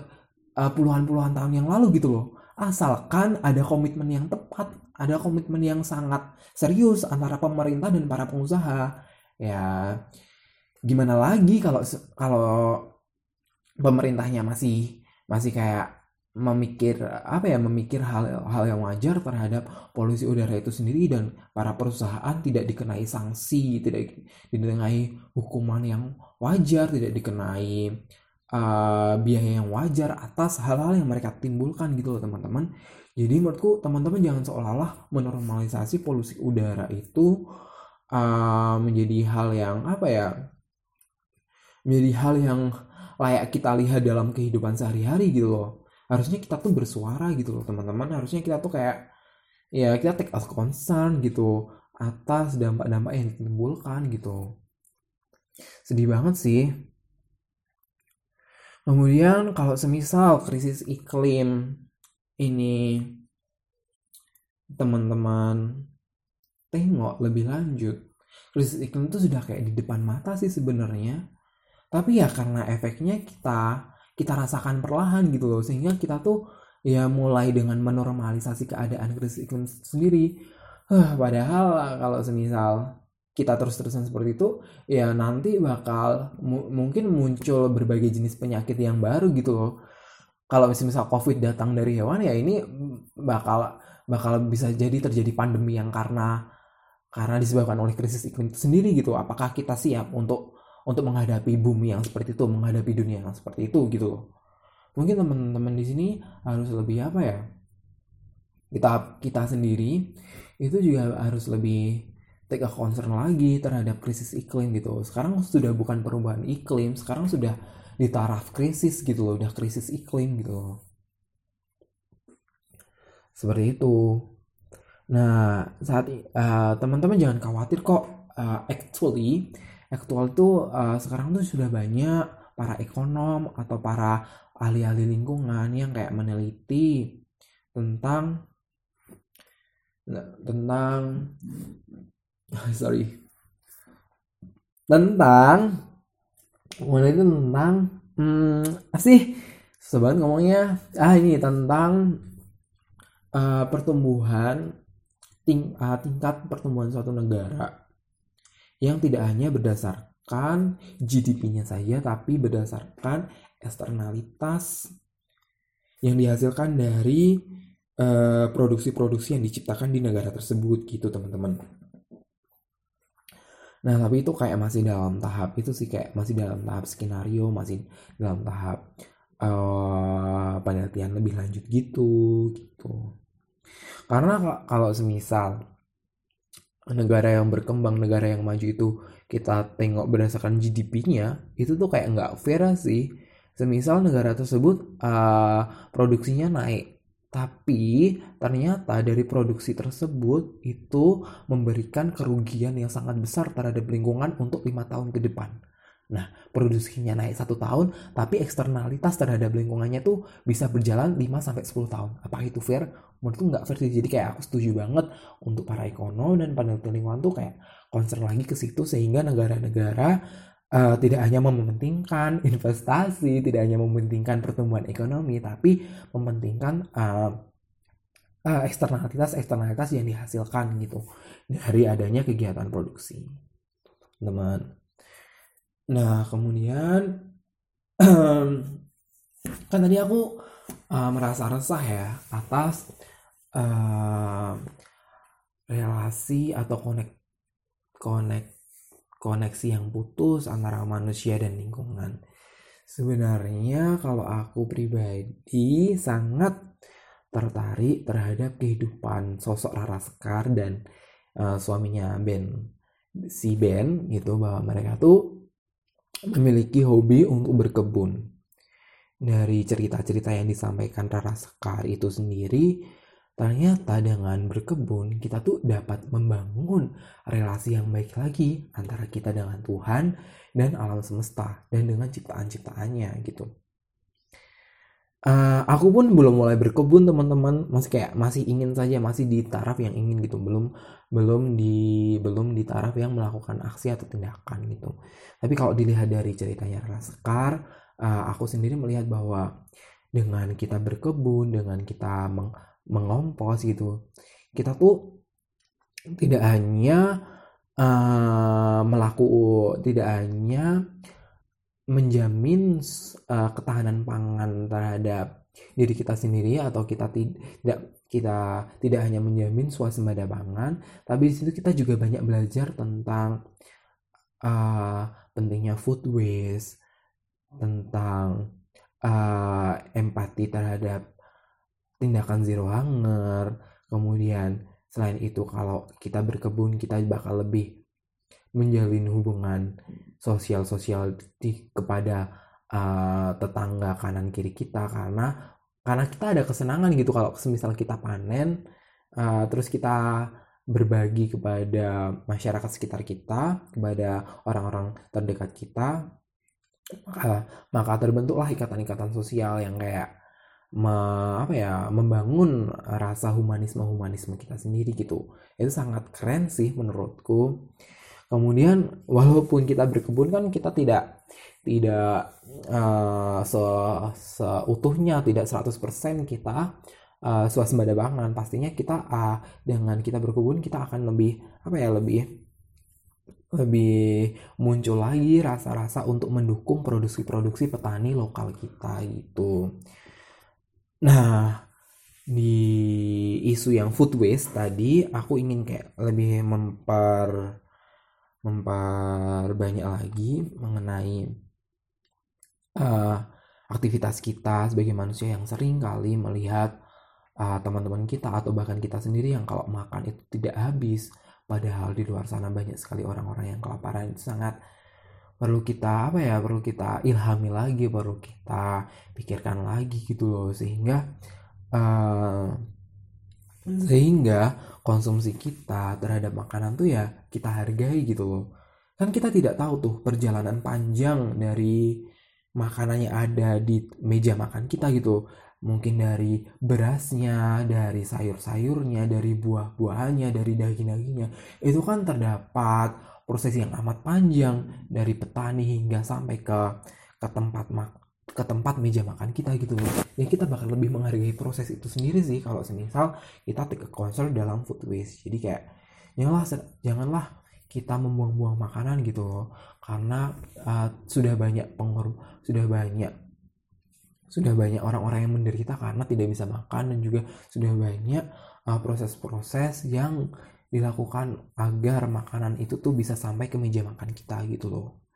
uh, puluhan-puluhan tahun yang lalu gitu loh. Asalkan ada komitmen yang tepat ada komitmen yang sangat serius antara pemerintah dan para pengusaha. Ya gimana lagi kalau kalau pemerintahnya masih masih kayak memikir apa ya memikir hal hal yang wajar terhadap polusi udara itu sendiri dan para perusahaan tidak dikenai sanksi tidak dikenai hukuman yang wajar tidak dikenai uh, biaya yang wajar atas hal-hal yang mereka timbulkan gitu loh teman-teman. Jadi menurutku teman-teman jangan seolah-olah menormalisasi polusi udara itu uh, menjadi hal yang apa ya menjadi hal yang layak kita lihat dalam kehidupan sehari-hari gitu loh harusnya kita tuh bersuara gitu loh teman-teman. Harusnya kita tuh kayak ya kita take out concern gitu atas dampak-dampak yang ditimbulkan gitu. Sedih banget sih. Kemudian kalau semisal krisis iklim ini teman-teman tengok lebih lanjut krisis iklim itu sudah kayak di depan mata sih sebenarnya. Tapi ya karena efeknya kita kita rasakan perlahan gitu loh. Sehingga kita tuh ya mulai dengan menormalisasi keadaan krisis iklim sendiri. Huh, padahal kalau semisal kita terus-terusan seperti itu ya nanti bakal mu mungkin muncul berbagai jenis penyakit yang baru gitu loh. Kalau misal covid datang dari hewan ya ini bakal bakal bisa jadi terjadi pandemi yang karena karena disebabkan oleh krisis iklim itu sendiri gitu. Apakah kita siap untuk untuk menghadapi bumi yang seperti itu menghadapi dunia yang seperti itu gitu loh mungkin teman-teman di sini harus lebih apa ya kita kita sendiri itu juga harus lebih take a concern lagi terhadap krisis iklim gitu. Sekarang sudah bukan perubahan iklim, sekarang sudah di taraf krisis gitu loh, udah krisis iklim gitu loh. Seperti itu. Nah, saat uh, teman-teman jangan khawatir kok. Uh, actually, actual itu uh, sekarang tuh sudah banyak para ekonom atau para ahli-ahli lingkungan yang kayak meneliti tentang tentang sorry tentang itu tentang hmm, apa sih? Sobat ngomongnya. Ah ini tentang uh, pertumbuhan ting uh, tingkat pertumbuhan suatu negara yang tidak hanya berdasarkan GDP-nya saja tapi berdasarkan eksternalitas yang dihasilkan dari eh, produksi-produksi uh, yang diciptakan di negara tersebut gitu teman-teman. Nah, tapi itu kayak masih dalam tahap itu sih kayak masih dalam tahap skenario, masih dalam tahap uh, penelitian lebih lanjut gitu gitu. Karena kalau semisal negara yang berkembang, negara yang maju itu kita tengok berdasarkan GDP-nya, itu tuh kayak nggak fair sih. Semisal negara tersebut uh, produksinya naik, tapi ternyata dari produksi tersebut itu memberikan kerugian yang sangat besar terhadap lingkungan untuk lima tahun ke depan. Nah, produksinya naik satu tahun, tapi eksternalitas terhadap lingkungannya tuh bisa berjalan 5 sampai 10 tahun. Apakah itu fair? Menurutku nggak fair sih. Jadi kayak aku setuju banget untuk para ekonom dan peneliti lingkungan tuh kayak concern lagi ke situ sehingga negara-negara uh, tidak hanya mementingkan investasi, tidak hanya mementingkan pertumbuhan ekonomi, tapi mementingkan uh, uh, eksternalitas eksternalitas yang dihasilkan gitu dari adanya kegiatan produksi, teman. Nah kemudian kan tadi aku uh, merasa resah ya atas uh, relasi atau connect connect koneksi yang putus antara manusia dan lingkungan. Sebenarnya kalau aku pribadi sangat tertarik terhadap kehidupan sosok Rara Sekar dan uh, suaminya Ben si Ben gitu bahwa mereka tuh memiliki hobi untuk berkebun. Dari cerita-cerita yang disampaikan Rara Sekar itu sendiri Ternyata dengan berkebun kita tuh dapat membangun relasi yang baik lagi antara kita dengan Tuhan dan alam semesta dan dengan ciptaan-ciptaannya gitu. Uh, aku pun belum mulai berkebun teman-teman. Masih kayak masih ingin saja masih di taraf yang ingin gitu. Belum belum di belum di taraf yang melakukan aksi atau tindakan gitu. Tapi kalau dilihat dari ceritanya Raskar uh, aku sendiri melihat bahwa dengan kita berkebun dengan kita meng, mengompos gitu kita tuh tidak hanya uh, melaku tidak hanya menjamin uh, ketahanan pangan terhadap diri kita sendiri atau kita tidak kita tidak hanya menjamin swasembada pangan tapi di situ kita juga banyak belajar tentang uh, pentingnya food waste tentang uh, empati terhadap tindakan zero hunger. Kemudian selain itu kalau kita berkebun kita bakal lebih menjalin hubungan sosial sosial di kepada uh, tetangga kanan kiri kita karena karena kita ada kesenangan gitu kalau semisal kita panen uh, terus kita berbagi kepada masyarakat sekitar kita kepada orang-orang terdekat kita maka, maka terbentuklah ikatan-ikatan sosial yang kayak me, apa ya membangun rasa humanisme humanisme kita sendiri gitu. Itu sangat keren sih menurutku kemudian walaupun kita berkebun kan kita tidak tidak uh, se seutuhnya tidak 100% kita uh, swasembada pangan pastinya kita uh, dengan kita berkebun kita akan lebih apa ya lebih lebih muncul lagi rasa-rasa untuk mendukung produksi-produksi petani lokal kita gitu. Nah, di isu yang food waste tadi aku ingin kayak lebih memper memperbanyak lagi mengenai uh, aktivitas kita sebagai manusia yang sering kali melihat uh, teman-teman kita atau bahkan kita sendiri yang kalau makan itu tidak habis. Padahal di luar sana banyak sekali orang-orang yang kelaparan. Itu sangat perlu kita apa ya perlu kita ilhami lagi perlu kita pikirkan lagi gitu loh. Sehingga uh, sehingga konsumsi kita terhadap makanan tuh ya kita hargai gitu loh kan kita tidak tahu tuh perjalanan panjang dari makanannya ada di meja makan kita gitu mungkin dari berasnya, dari sayur-sayurnya, dari buah-buahannya, dari daging-dagingnya. Itu kan terdapat proses yang amat panjang dari petani hingga sampai ke ke tempat mak ke tempat meja makan kita gitu loh. Ya kita bakal lebih menghargai proses itu sendiri sih. Kalau semisal kita take a concern dalam food waste. Jadi kayak janganlah janganlah kita membuang-buang makanan gitu loh. Karena uh, sudah banyak pengor sudah banyak sudah banyak orang-orang yang menderita karena tidak bisa makan dan juga sudah banyak uh, proses-proses uh, yang dilakukan agar makanan itu tuh bisa sampai ke meja makan kita gitu loh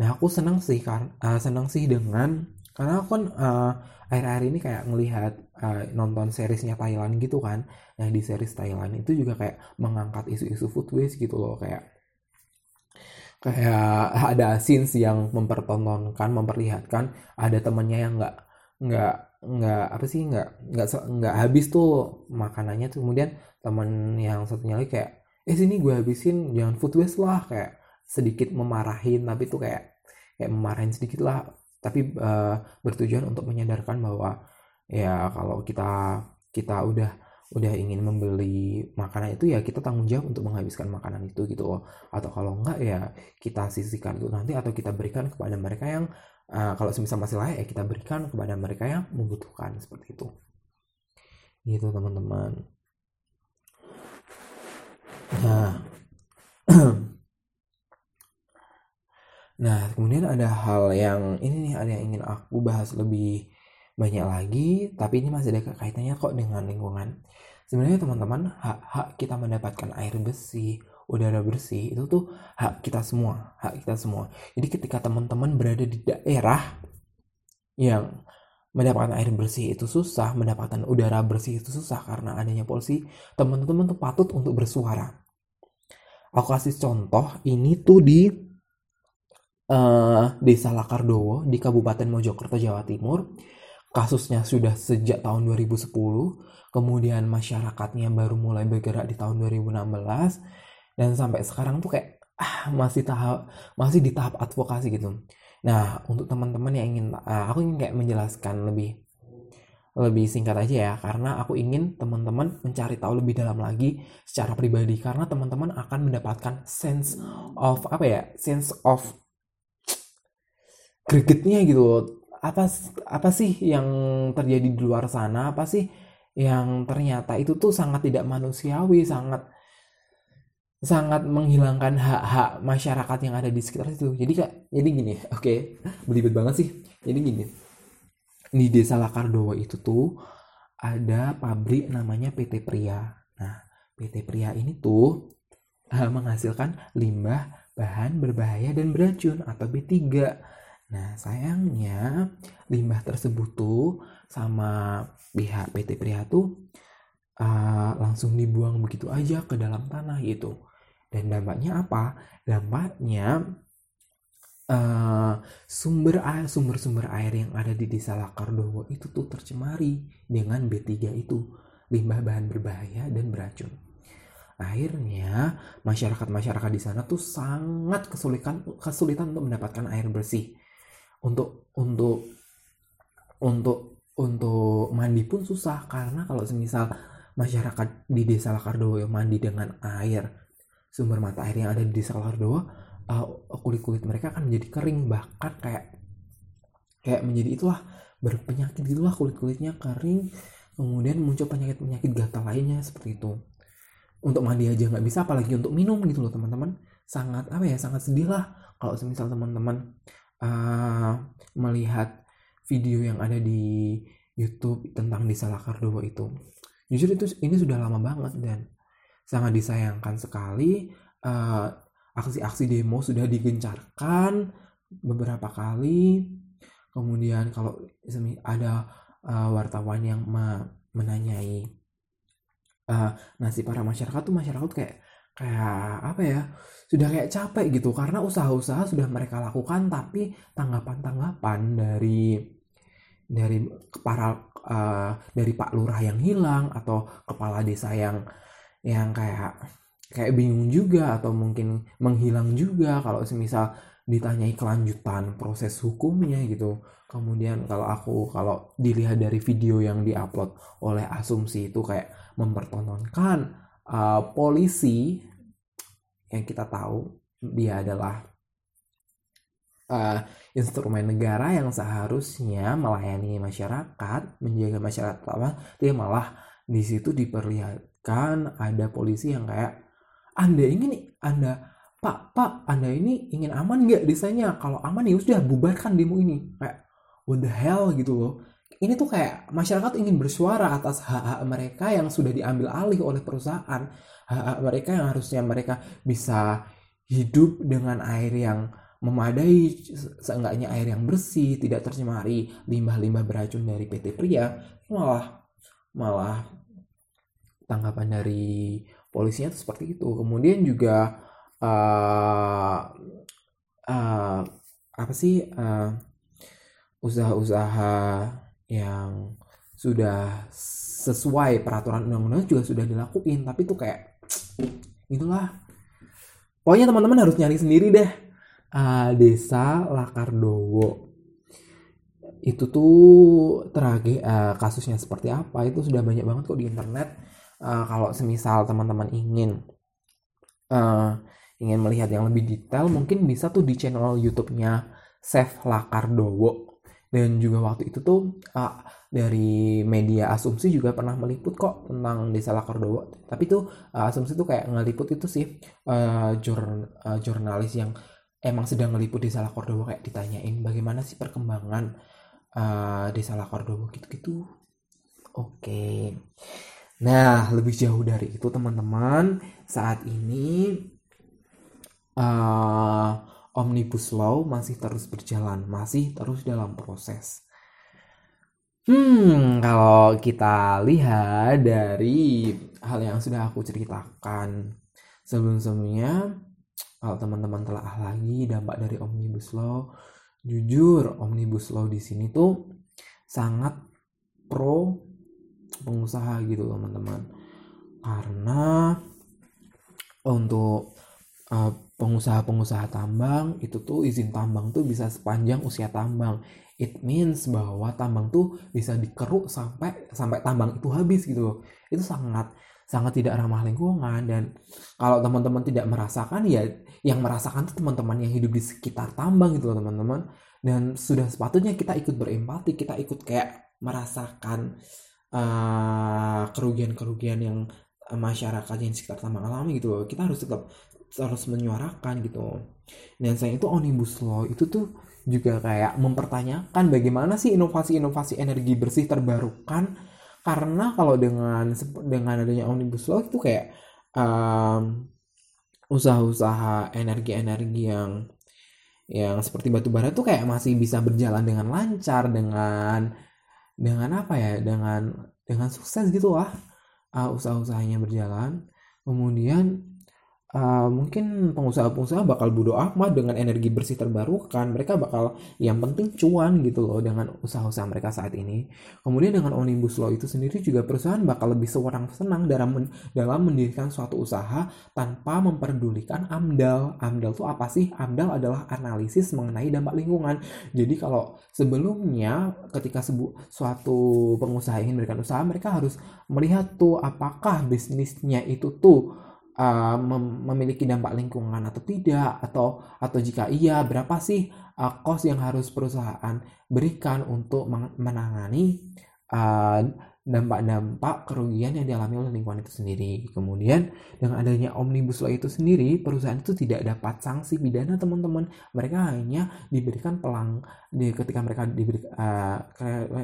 Nah aku senang sih karena uh, senang sih dengan karena aku kan uh, akhir-akhir ini kayak melihat uh, nonton seriesnya Thailand gitu kan. Nah di series Thailand itu juga kayak mengangkat isu-isu food waste gitu loh kayak kayak ada scenes yang mempertontonkan memperlihatkan ada temennya yang nggak nggak nggak apa sih nggak nggak nggak habis tuh makanannya tuh kemudian temen yang satunya lagi kayak eh sini gue habisin jangan food waste lah kayak sedikit memarahin tapi itu kayak kayak memarahin sedikit lah. Tapi uh, bertujuan untuk menyadarkan bahwa ya kalau kita kita udah udah ingin membeli makanan itu ya kita tanggung jawab untuk menghabiskan makanan itu gitu loh. Atau kalau enggak ya kita sisihkan itu nanti atau kita berikan kepada mereka yang uh, kalau semisal masih layak ya kita berikan kepada mereka yang membutuhkan seperti itu. Gitu teman-teman. Nah Nah, kemudian ada hal yang ini nih ada yang ingin aku bahas lebih banyak lagi, tapi ini masih ada kaitannya kok dengan lingkungan. Sebenarnya teman-teman, hak-hak kita mendapatkan air bersih, udara bersih itu tuh hak kita semua, hak kita semua. Jadi ketika teman-teman berada di daerah yang mendapatkan air bersih itu susah, mendapatkan udara bersih itu susah karena adanya polusi, teman-teman tuh patut untuk bersuara. Aku kasih contoh ini tuh di uh, Desa Lakardowo di Kabupaten Mojokerto, Jawa Timur. Kasusnya sudah sejak tahun 2010, kemudian masyarakatnya baru mulai bergerak di tahun 2016 dan sampai sekarang tuh kayak ah, masih tahap masih di tahap advokasi gitu. Nah, untuk teman-teman yang ingin uh, aku ingin kayak menjelaskan lebih lebih singkat aja ya karena aku ingin teman-teman mencari tahu lebih dalam lagi secara pribadi karena teman-teman akan mendapatkan sense of apa ya sense of gregetnya gitu apa apa sih yang terjadi di luar sana? Apa sih yang ternyata itu tuh sangat tidak manusiawi sangat sangat menghilangkan hak-hak masyarakat yang ada di sekitar situ. Jadi kak jadi gini oke okay, belibet banget sih. Jadi gini di desa Lakardowo itu tuh ada pabrik namanya PT Pria nah PT Pria ini tuh uh, menghasilkan limbah bahan berbahaya dan beracun atau B3 Nah, sayangnya limbah tersebut tuh sama pihak PT Pria tuh uh, langsung dibuang begitu aja ke dalam tanah gitu. Dan dampaknya apa? Dampaknya uh, sumber air sumber-sumber air yang ada di desa Lakardowo itu tuh tercemari dengan B3 itu, limbah bahan berbahaya dan beracun. Akhirnya masyarakat-masyarakat di sana tuh sangat kesulitan kesulitan untuk mendapatkan air bersih untuk untuk untuk untuk mandi pun susah. Karena kalau semisal masyarakat di desa Lakardowo yang mandi dengan air sumber mata air yang ada di desa Lakardowo uh, kulit-kulit mereka akan menjadi kering. Bahkan kayak kayak menjadi itulah berpenyakit gitulah kulit-kulitnya kering. Kemudian muncul penyakit-penyakit gatal lainnya seperti itu. Untuk mandi aja nggak bisa apalagi untuk minum gitu loh teman-teman. Sangat apa ya sangat sedih lah kalau semisal teman-teman uh, melihat video yang ada di YouTube tentang desa Lakardowo itu. Jujur itu ini sudah lama banget dan sangat disayangkan sekali. Uh, aksi-aksi demo sudah digencarkan beberapa kali. Kemudian kalau ada uh, wartawan yang menanyai uh, nasib para masyarakat tuh masyarakat kayak kayak apa ya sudah kayak capek gitu. Karena usaha-usaha sudah mereka lakukan tapi tanggapan-tanggapan dari dari para uh, dari Pak Lurah yang hilang atau kepala desa yang yang kayak kayak bingung juga atau mungkin menghilang juga kalau semisal ditanyai kelanjutan proses hukumnya gitu. Kemudian kalau aku kalau dilihat dari video yang diupload oleh asumsi itu kayak mempertontonkan uh, polisi yang kita tahu dia adalah uh, instrumen negara yang seharusnya melayani masyarakat menjaga masyarakat apa dia malah di situ diperlihatkan ada polisi yang kayak anda ingin anda Pak, Pak, Anda ini ingin aman nggak desanya? Kalau aman ya sudah bubarkan demo ini. Kayak, what the hell gitu loh. Ini tuh kayak masyarakat ingin bersuara atas hak-hak mereka yang sudah diambil alih oleh perusahaan. Hak-hak mereka yang harusnya mereka bisa hidup dengan air yang memadai, seenggaknya air yang bersih, tidak tercemari limbah-limbah beracun dari PT Pria. Malah, malah tanggapan dari polisinya itu seperti itu. Kemudian juga uh, uh, apa sih uh, usaha-usaha yang sudah sesuai peraturan undang-undang juga sudah dilakuin. Tapi tuh kayak itulah. Pokoknya teman-teman harus nyari sendiri deh. Uh, desa Lakardowo. Itu tuh trage uh, kasusnya seperti apa? Itu sudah banyak banget kok di internet. Uh, kalau semisal teman-teman ingin uh, ingin melihat yang lebih detail mungkin bisa tuh di channel YouTube-nya Chef Lakardowo dan juga waktu itu tuh uh, dari media asumsi juga pernah meliput kok tentang desa Lakardowo tapi tuh uh, asumsi tuh kayak ngeliput itu sih uh, jur, uh, jurnalis yang emang sedang ngeliput desa Lakardowo kayak ditanyain bagaimana sih perkembangan uh, desa Lakardowo gitu-gitu. Oke. Okay. Nah, lebih jauh dari itu teman-teman, saat ini uh, omnibus law masih terus berjalan, masih terus dalam proses. Hmm, kalau kita lihat dari hal yang sudah aku ceritakan sebelum-sebelumnya, kalau teman-teman telah lagi dampak dari omnibus law, jujur omnibus law di sini tuh sangat pro pengusaha gitu teman-teman karena untuk uh, pengusaha-pengusaha tambang itu tuh izin tambang tuh bisa sepanjang usia tambang. It means bahwa tambang tuh bisa dikeruk sampai sampai tambang itu habis gitu. Itu sangat sangat tidak ramah lingkungan dan kalau teman-teman tidak merasakan ya yang merasakan tuh teman-teman yang hidup di sekitar tambang gitu loh teman-teman dan sudah sepatutnya kita ikut berempati kita ikut kayak merasakan uh, kerugian-kerugian yang masyarakat yang sekitar tambang alami gitu loh kita harus tetap harus menyuarakan gitu. Dan saya itu omnibus law itu tuh juga kayak mempertanyakan bagaimana sih inovasi-inovasi energi bersih terbarukan. Karena kalau dengan dengan adanya omnibus law itu kayak um, usaha-usaha energi-energi yang yang seperti batu bara tuh kayak masih bisa berjalan dengan lancar dengan dengan apa ya dengan dengan sukses gitu lah uh, usaha-usahanya berjalan. Kemudian uh, mungkin pengusaha-pengusaha bakal bodo amat dengan energi bersih terbarukan mereka bakal yang penting cuan gitu loh dengan usaha-usaha mereka saat ini. Kemudian dengan omnibus law itu sendiri juga perusahaan bakal lebih sewenang senang dalam men dalam mendirikan suatu usaha tanpa memperdulikan AMDAL. AMDAL itu apa sih? AMDAL adalah analisis mengenai dampak lingkungan. Jadi kalau sebelumnya ketika sebu suatu pengusaha ingin memberikan usaha mereka harus melihat tuh apakah bisnisnya itu tuh uh, mem memiliki dampak lingkungan atau tidak atau atau jika iya berapa sih uh, cost yang harus perusahaan berikan untuk menangani uh, dampak-dampak kerugian yang dialami oleh lingkungan itu sendiri. Kemudian dengan adanya omnibus law itu sendiri, perusahaan itu tidak dapat sanksi pidana teman-teman. Mereka hanya diberikan pelang di ketika mereka diberi uh,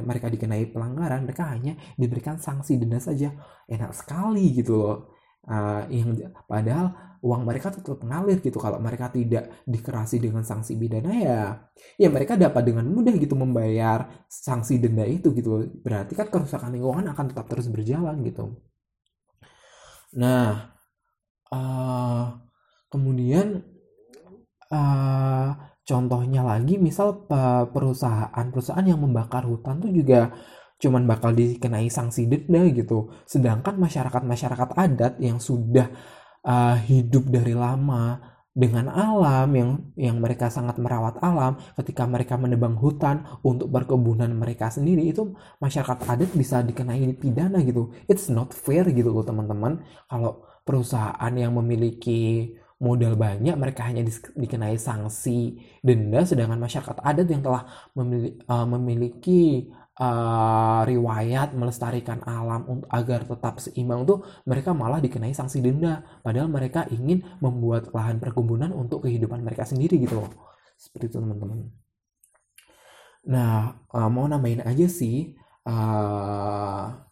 mereka dikenai pelanggaran, mereka hanya diberikan sanksi denda saja. Enak sekali gitu loh. Uh, yang padahal uang mereka tetap mengalir gitu. Kalau mereka tidak dikerasi dengan sanksi pidana ya ya mereka dapat dengan mudah gitu membayar sanksi denda itu gitu. Berarti kan kerusakan lingkungan akan tetap terus berjalan gitu. Nah uh, kemudian uh, contohnya lagi misal perusahaan-perusahaan yang membakar hutan tuh juga cuman bakal dikenai sanksi denda gitu. Sedangkan masyarakat-masyarakat adat yang sudah uh, hidup dari lama dengan alam yang yang mereka sangat merawat alam ketika mereka menebang hutan untuk perkebunan mereka sendiri itu masyarakat adat bisa dikenai pidana gitu. It's not fair gitu loh teman-teman. Kalau perusahaan yang memiliki modal banyak mereka hanya di, dikenai sanksi denda sedangkan masyarakat adat yang telah memiliki, uh, memiliki uh, riwayat melestarikan alam untuk agar tetap seimbang tuh mereka malah dikenai sanksi denda. Padahal mereka ingin membuat lahan perkebunan untuk kehidupan mereka sendiri gitu loh. Seperti itu teman-teman. Nah uh, mau nambahin aja sih uh,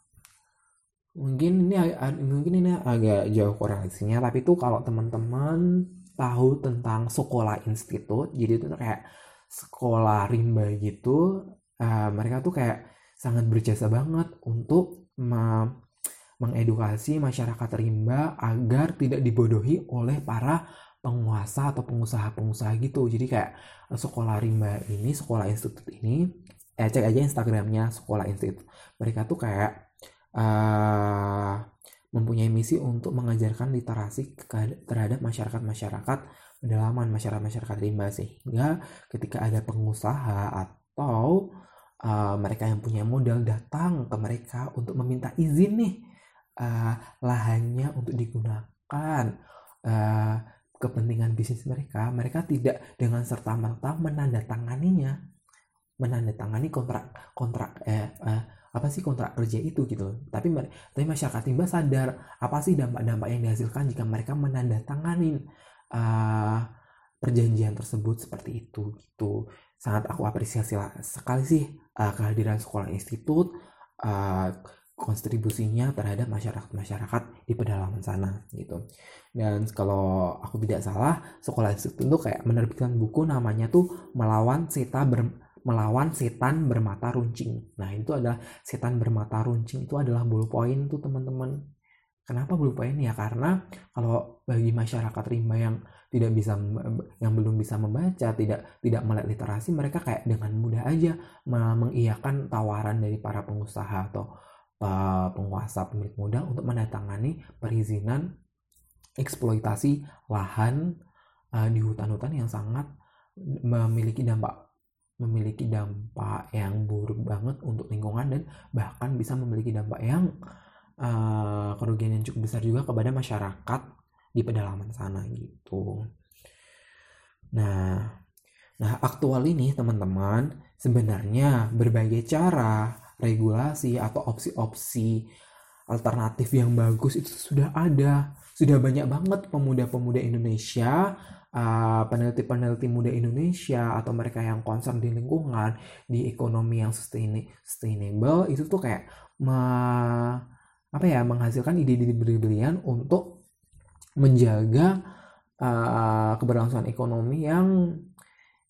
mungkin ini mungkin ini agak jauh korelasinya tapi tuh kalau teman-teman tahu tentang sekolah institut jadi itu kayak sekolah rimba gitu uh, mereka tuh kayak sangat berjasa banget untuk me mengedukasi masyarakat rimba agar tidak dibodohi oleh para penguasa atau pengusaha-pengusaha gitu. Jadi kayak sekolah rimba ini, sekolah institut ini, eh, cek aja Instagramnya sekolah institut. Mereka tuh kayak uh, mempunyai misi untuk mengajarkan literasi terhadap masyarakat-masyarakat pedalaman masyarakat-masyarakat rimba sehingga ketika ada pengusaha atau uh, mereka yang punya modal datang ke mereka untuk meminta izin nih. Uh, lahannya untuk digunakan. Uh, kepentingan bisnis mereka, mereka tidak dengan serta merta menandatanganinya, menandatangani kontrak kontrak eh, eh apa sih kontrak kerja itu gitu. Tapi tapi masyarakat timba sadar apa sih dampak-dampak yang dihasilkan jika mereka menandatangani uh, perjanjian tersebut seperti itu gitu sangat aku apresiasi sekali sih uh, kehadiran sekolah institut uh, kontribusinya terhadap masyarakat-masyarakat di pedalaman sana gitu. Dan kalau aku tidak salah, sekolah institut itu kayak menerbitkan buku namanya tuh melawan seta ber, melawan setan bermata runcing. Nah, itu adalah setan bermata runcing itu adalah poin tuh teman-teman. Kenapa poin ya? Karena kalau bagi masyarakat rimba yang tidak bisa yang belum bisa membaca tidak tidak melek literasi mereka kayak dengan mudah aja mengiyakan tawaran dari para pengusaha atau uh, penguasa pemilik modal untuk menandatangani perizinan eksploitasi lahan uh, di hutan-hutan yang sangat memiliki dampak memiliki dampak yang buruk banget untuk lingkungan dan bahkan bisa memiliki dampak yang uh, kerugian yang cukup besar juga kepada masyarakat di pedalaman sana gitu. Nah, nah aktual ini teman-teman sebenarnya berbagai cara, regulasi atau opsi-opsi alternatif yang bagus itu sudah ada. Sudah banyak banget pemuda-pemuda Indonesia, uh, peneliti-peneliti muda Indonesia atau mereka yang concern di lingkungan, di ekonomi yang sustainable itu tuh kayak apa ya menghasilkan ide-ide brilian untuk menjaga uh, keberlangsungan ekonomi yang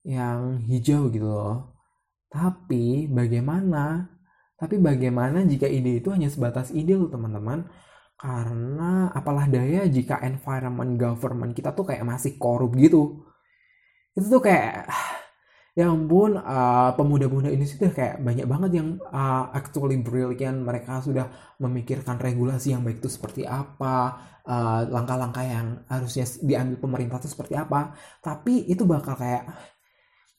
yang hijau gitu loh. Tapi bagaimana? Tapi bagaimana jika ide itu hanya sebatas ide loh teman-teman? Karena apalah daya jika environment government kita tuh kayak masih korup gitu. Itu tuh kayak ya ampun uh, pemuda-pemuda ini sudah kayak banyak banget yang uh, actually brilliant mereka sudah memikirkan regulasi yang baik itu seperti apa langkah langkah-langkah yang harusnya diambil pemerintah itu seperti apa tapi itu bakal kayak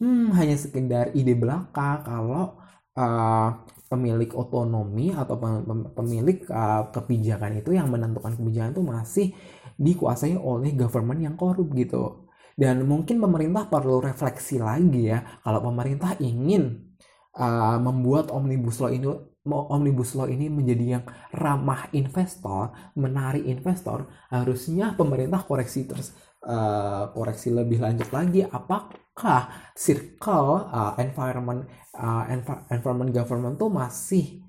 hmm, hanya sekedar ide belaka kalau uh, pemilik otonomi atau pemilik uh, kebijakan itu yang menentukan kebijakan itu masih dikuasai oleh government yang korup gitu. Dan mungkin pemerintah perlu refleksi lagi ya kalau pemerintah ingin uh, membuat omnibus law ini omnibus law ini menjadi yang ramah investor, menarik investor, harusnya pemerintah koreksi terus uh, koreksi lebih lanjut lagi apakah circle uh, environment uh, environment government tuh masih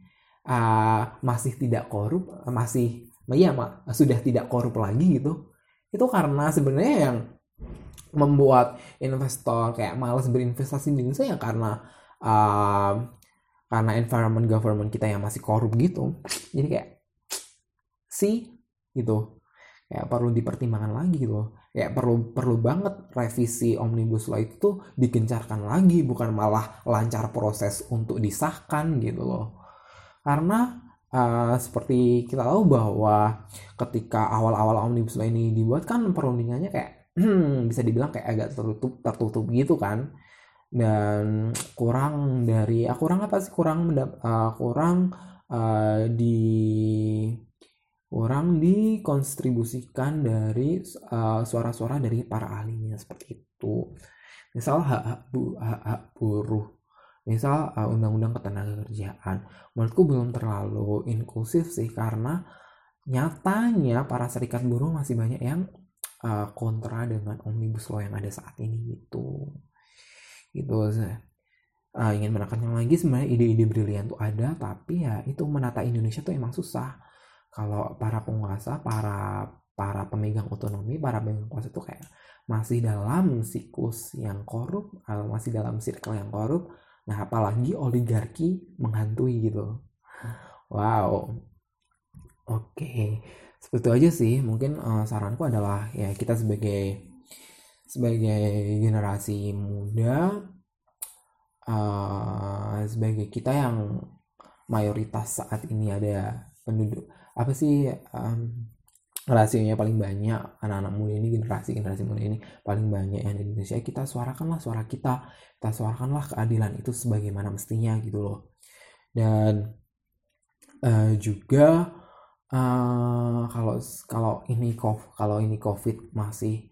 uh, masih tidak korup, masih ya sudah tidak korup lagi gitu. Itu karena sebenarnya yang membuat investor kayak malas berinvestasi di Indonesia ya karena uh, karena environment government kita yang masih korup gitu. Jadi kayak sih gitu. Kayak perlu dipertimbangkan lagi gitu kayak perlu perlu banget revisi omnibus law itu digencarkan lagi bukan malah lancar proses untuk disahkan gitu loh. Karena uh, seperti kita tahu bahwa ketika awal-awal omnibus law ini dibuat kan perundingannya kayak hmm, bisa dibilang kayak agak tertutup tertutup gitu kan. Dan kurang dari uh, kurang apa sih? Kurang uh, kurang uh, di kurang dikontribusikan dari suara-suara uh, dari para ahlinya seperti itu. Misal hak hak, bu, hak, hak buruh. Misal uh, undang-undang ketenaga kerjaan. Menurutku belum terlalu inklusif sih karena nyatanya para serikat buruh masih banyak yang uh, kontra dengan omnibus law yang ada saat ini gitu. Gitu uh, ingin menekankan lagi sebenarnya ide-ide brilian tuh ada tapi ya itu menata Indonesia tuh emang susah. Kalau para penguasa para para pemegang otonomi para pemegang kuasa tuh kayak masih dalam siklus yang korup uh, masih dalam circle yang korup. Nah apalagi oligarki menghantui gitu. Wow. Oke. okay. Seperti itu aja sih. Mungkin uh, saranku adalah ya kita sebagai sebagai generasi muda uh, sebagai kita yang mayoritas saat ini ada penduduk apa sih um, rasionya paling banyak anak-anak muda ini generasi generasi muda ini paling banyak yang di Indonesia kita suarakanlah suara kita kita suarakanlah keadilan itu sebagaimana mestinya gitu loh. Dan uh, juga uh, kalau kalau ini kalau ini covid masih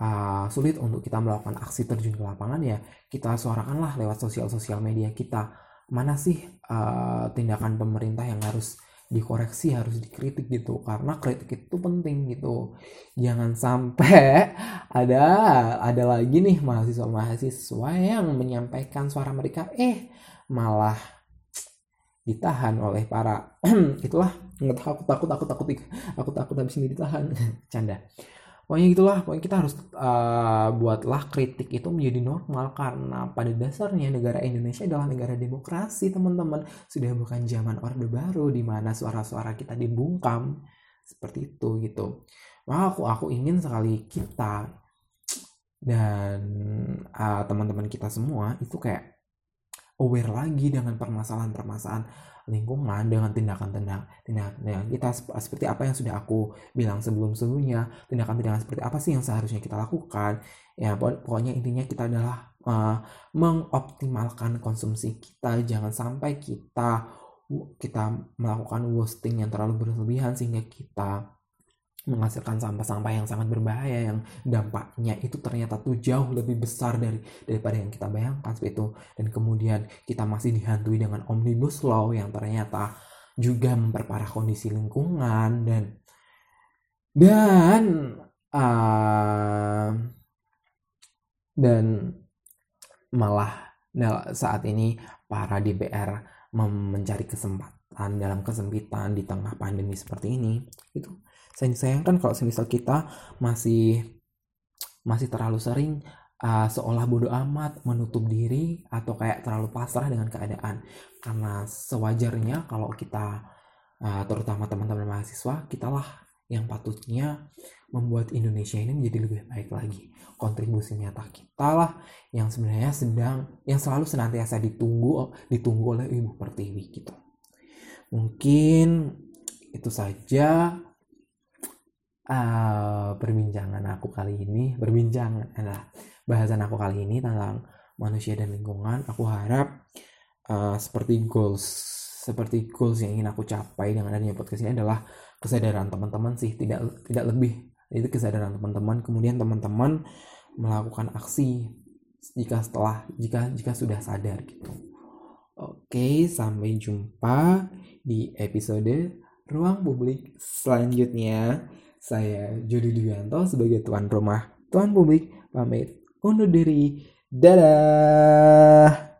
uh, sulit untuk kita melakukan aksi terjun ke lapangan ya kita suarakanlah lewat sosial sosial media kita. Mana sih uh, tindakan pemerintah yang harus dikoreksi harus dikritik gitu? Karena kritik itu penting gitu. Jangan sampai ada ada lagi nih mahasiswa mahasiswa yang menyampaikan suara mereka eh malah ditahan oleh para itulah nggak takut takut takut takut aku takut habis ini ditahan. Canda. Pokoknya gitulah pokoknya kita harus uh, buatlah kritik itu menjadi normal karena pada dasarnya negara Indonesia adalah negara demokrasi teman-teman. Sudah bukan zaman orde baru di mana suara-suara kita dibungkam. Seperti itu gitu. Wah aku aku ingin sekali kita dan uh, teman-teman kita semua itu kayak aware lagi dengan permasalahan-permasalahan lingkungan dengan tindakan-tindakan tindakan kita seperti apa yang sudah aku bilang sebelum-sebelumnya tindakan-tindakan seperti apa sih yang seharusnya kita lakukan. Ya pokoknya intinya kita adalah uh, mengoptimalkan konsumsi kita. Jangan sampai kita kita melakukan wasting yang terlalu berlebihan sehingga kita menghasilkan sampah-sampah yang sangat berbahaya yang dampaknya itu ternyata tuh jauh lebih besar dari daripada yang kita bayangkan seperti itu. Dan kemudian kita masih dihantui dengan omnibus law yang ternyata juga memperparah kondisi lingkungan dan dan uh, dan malah saat ini para DPR mencari kesempatan dalam kesempitan di tengah pandemi seperti ini itu saya disayangkan kalau semisal kita masih masih terlalu sering uh, seolah bodoh amat menutup diri atau kayak terlalu pasrah dengan keadaan. Karena sewajarnya kalau kita uh, terutama teman-teman mahasiswa kitalah yang patutnya membuat Indonesia ini menjadi lebih baik lagi. Kontribusi nyata kita lah yang sebenarnya sedang yang selalu senantiasa ditunggu ditunggu oleh Ibu Pertiwi gitu. Mungkin itu saja uh, perbincangan aku kali ini berbincang adalah bahasan aku kali ini tentang manusia dan lingkungan. Aku harap uh, seperti goals seperti goals yang ingin aku capai dengan adanya podcast ini adalah kesadaran teman-teman sih. Tidak tidak lebih itu kesadaran teman-teman. Kemudian teman-teman melakukan aksi jika setelah jika jika sudah sadar gitu. Oke sampai jumpa di episode ruang publik selanjutnya saya Jody Duyanto sebagai tuan rumah tuan publik pamit undur diri. Dadah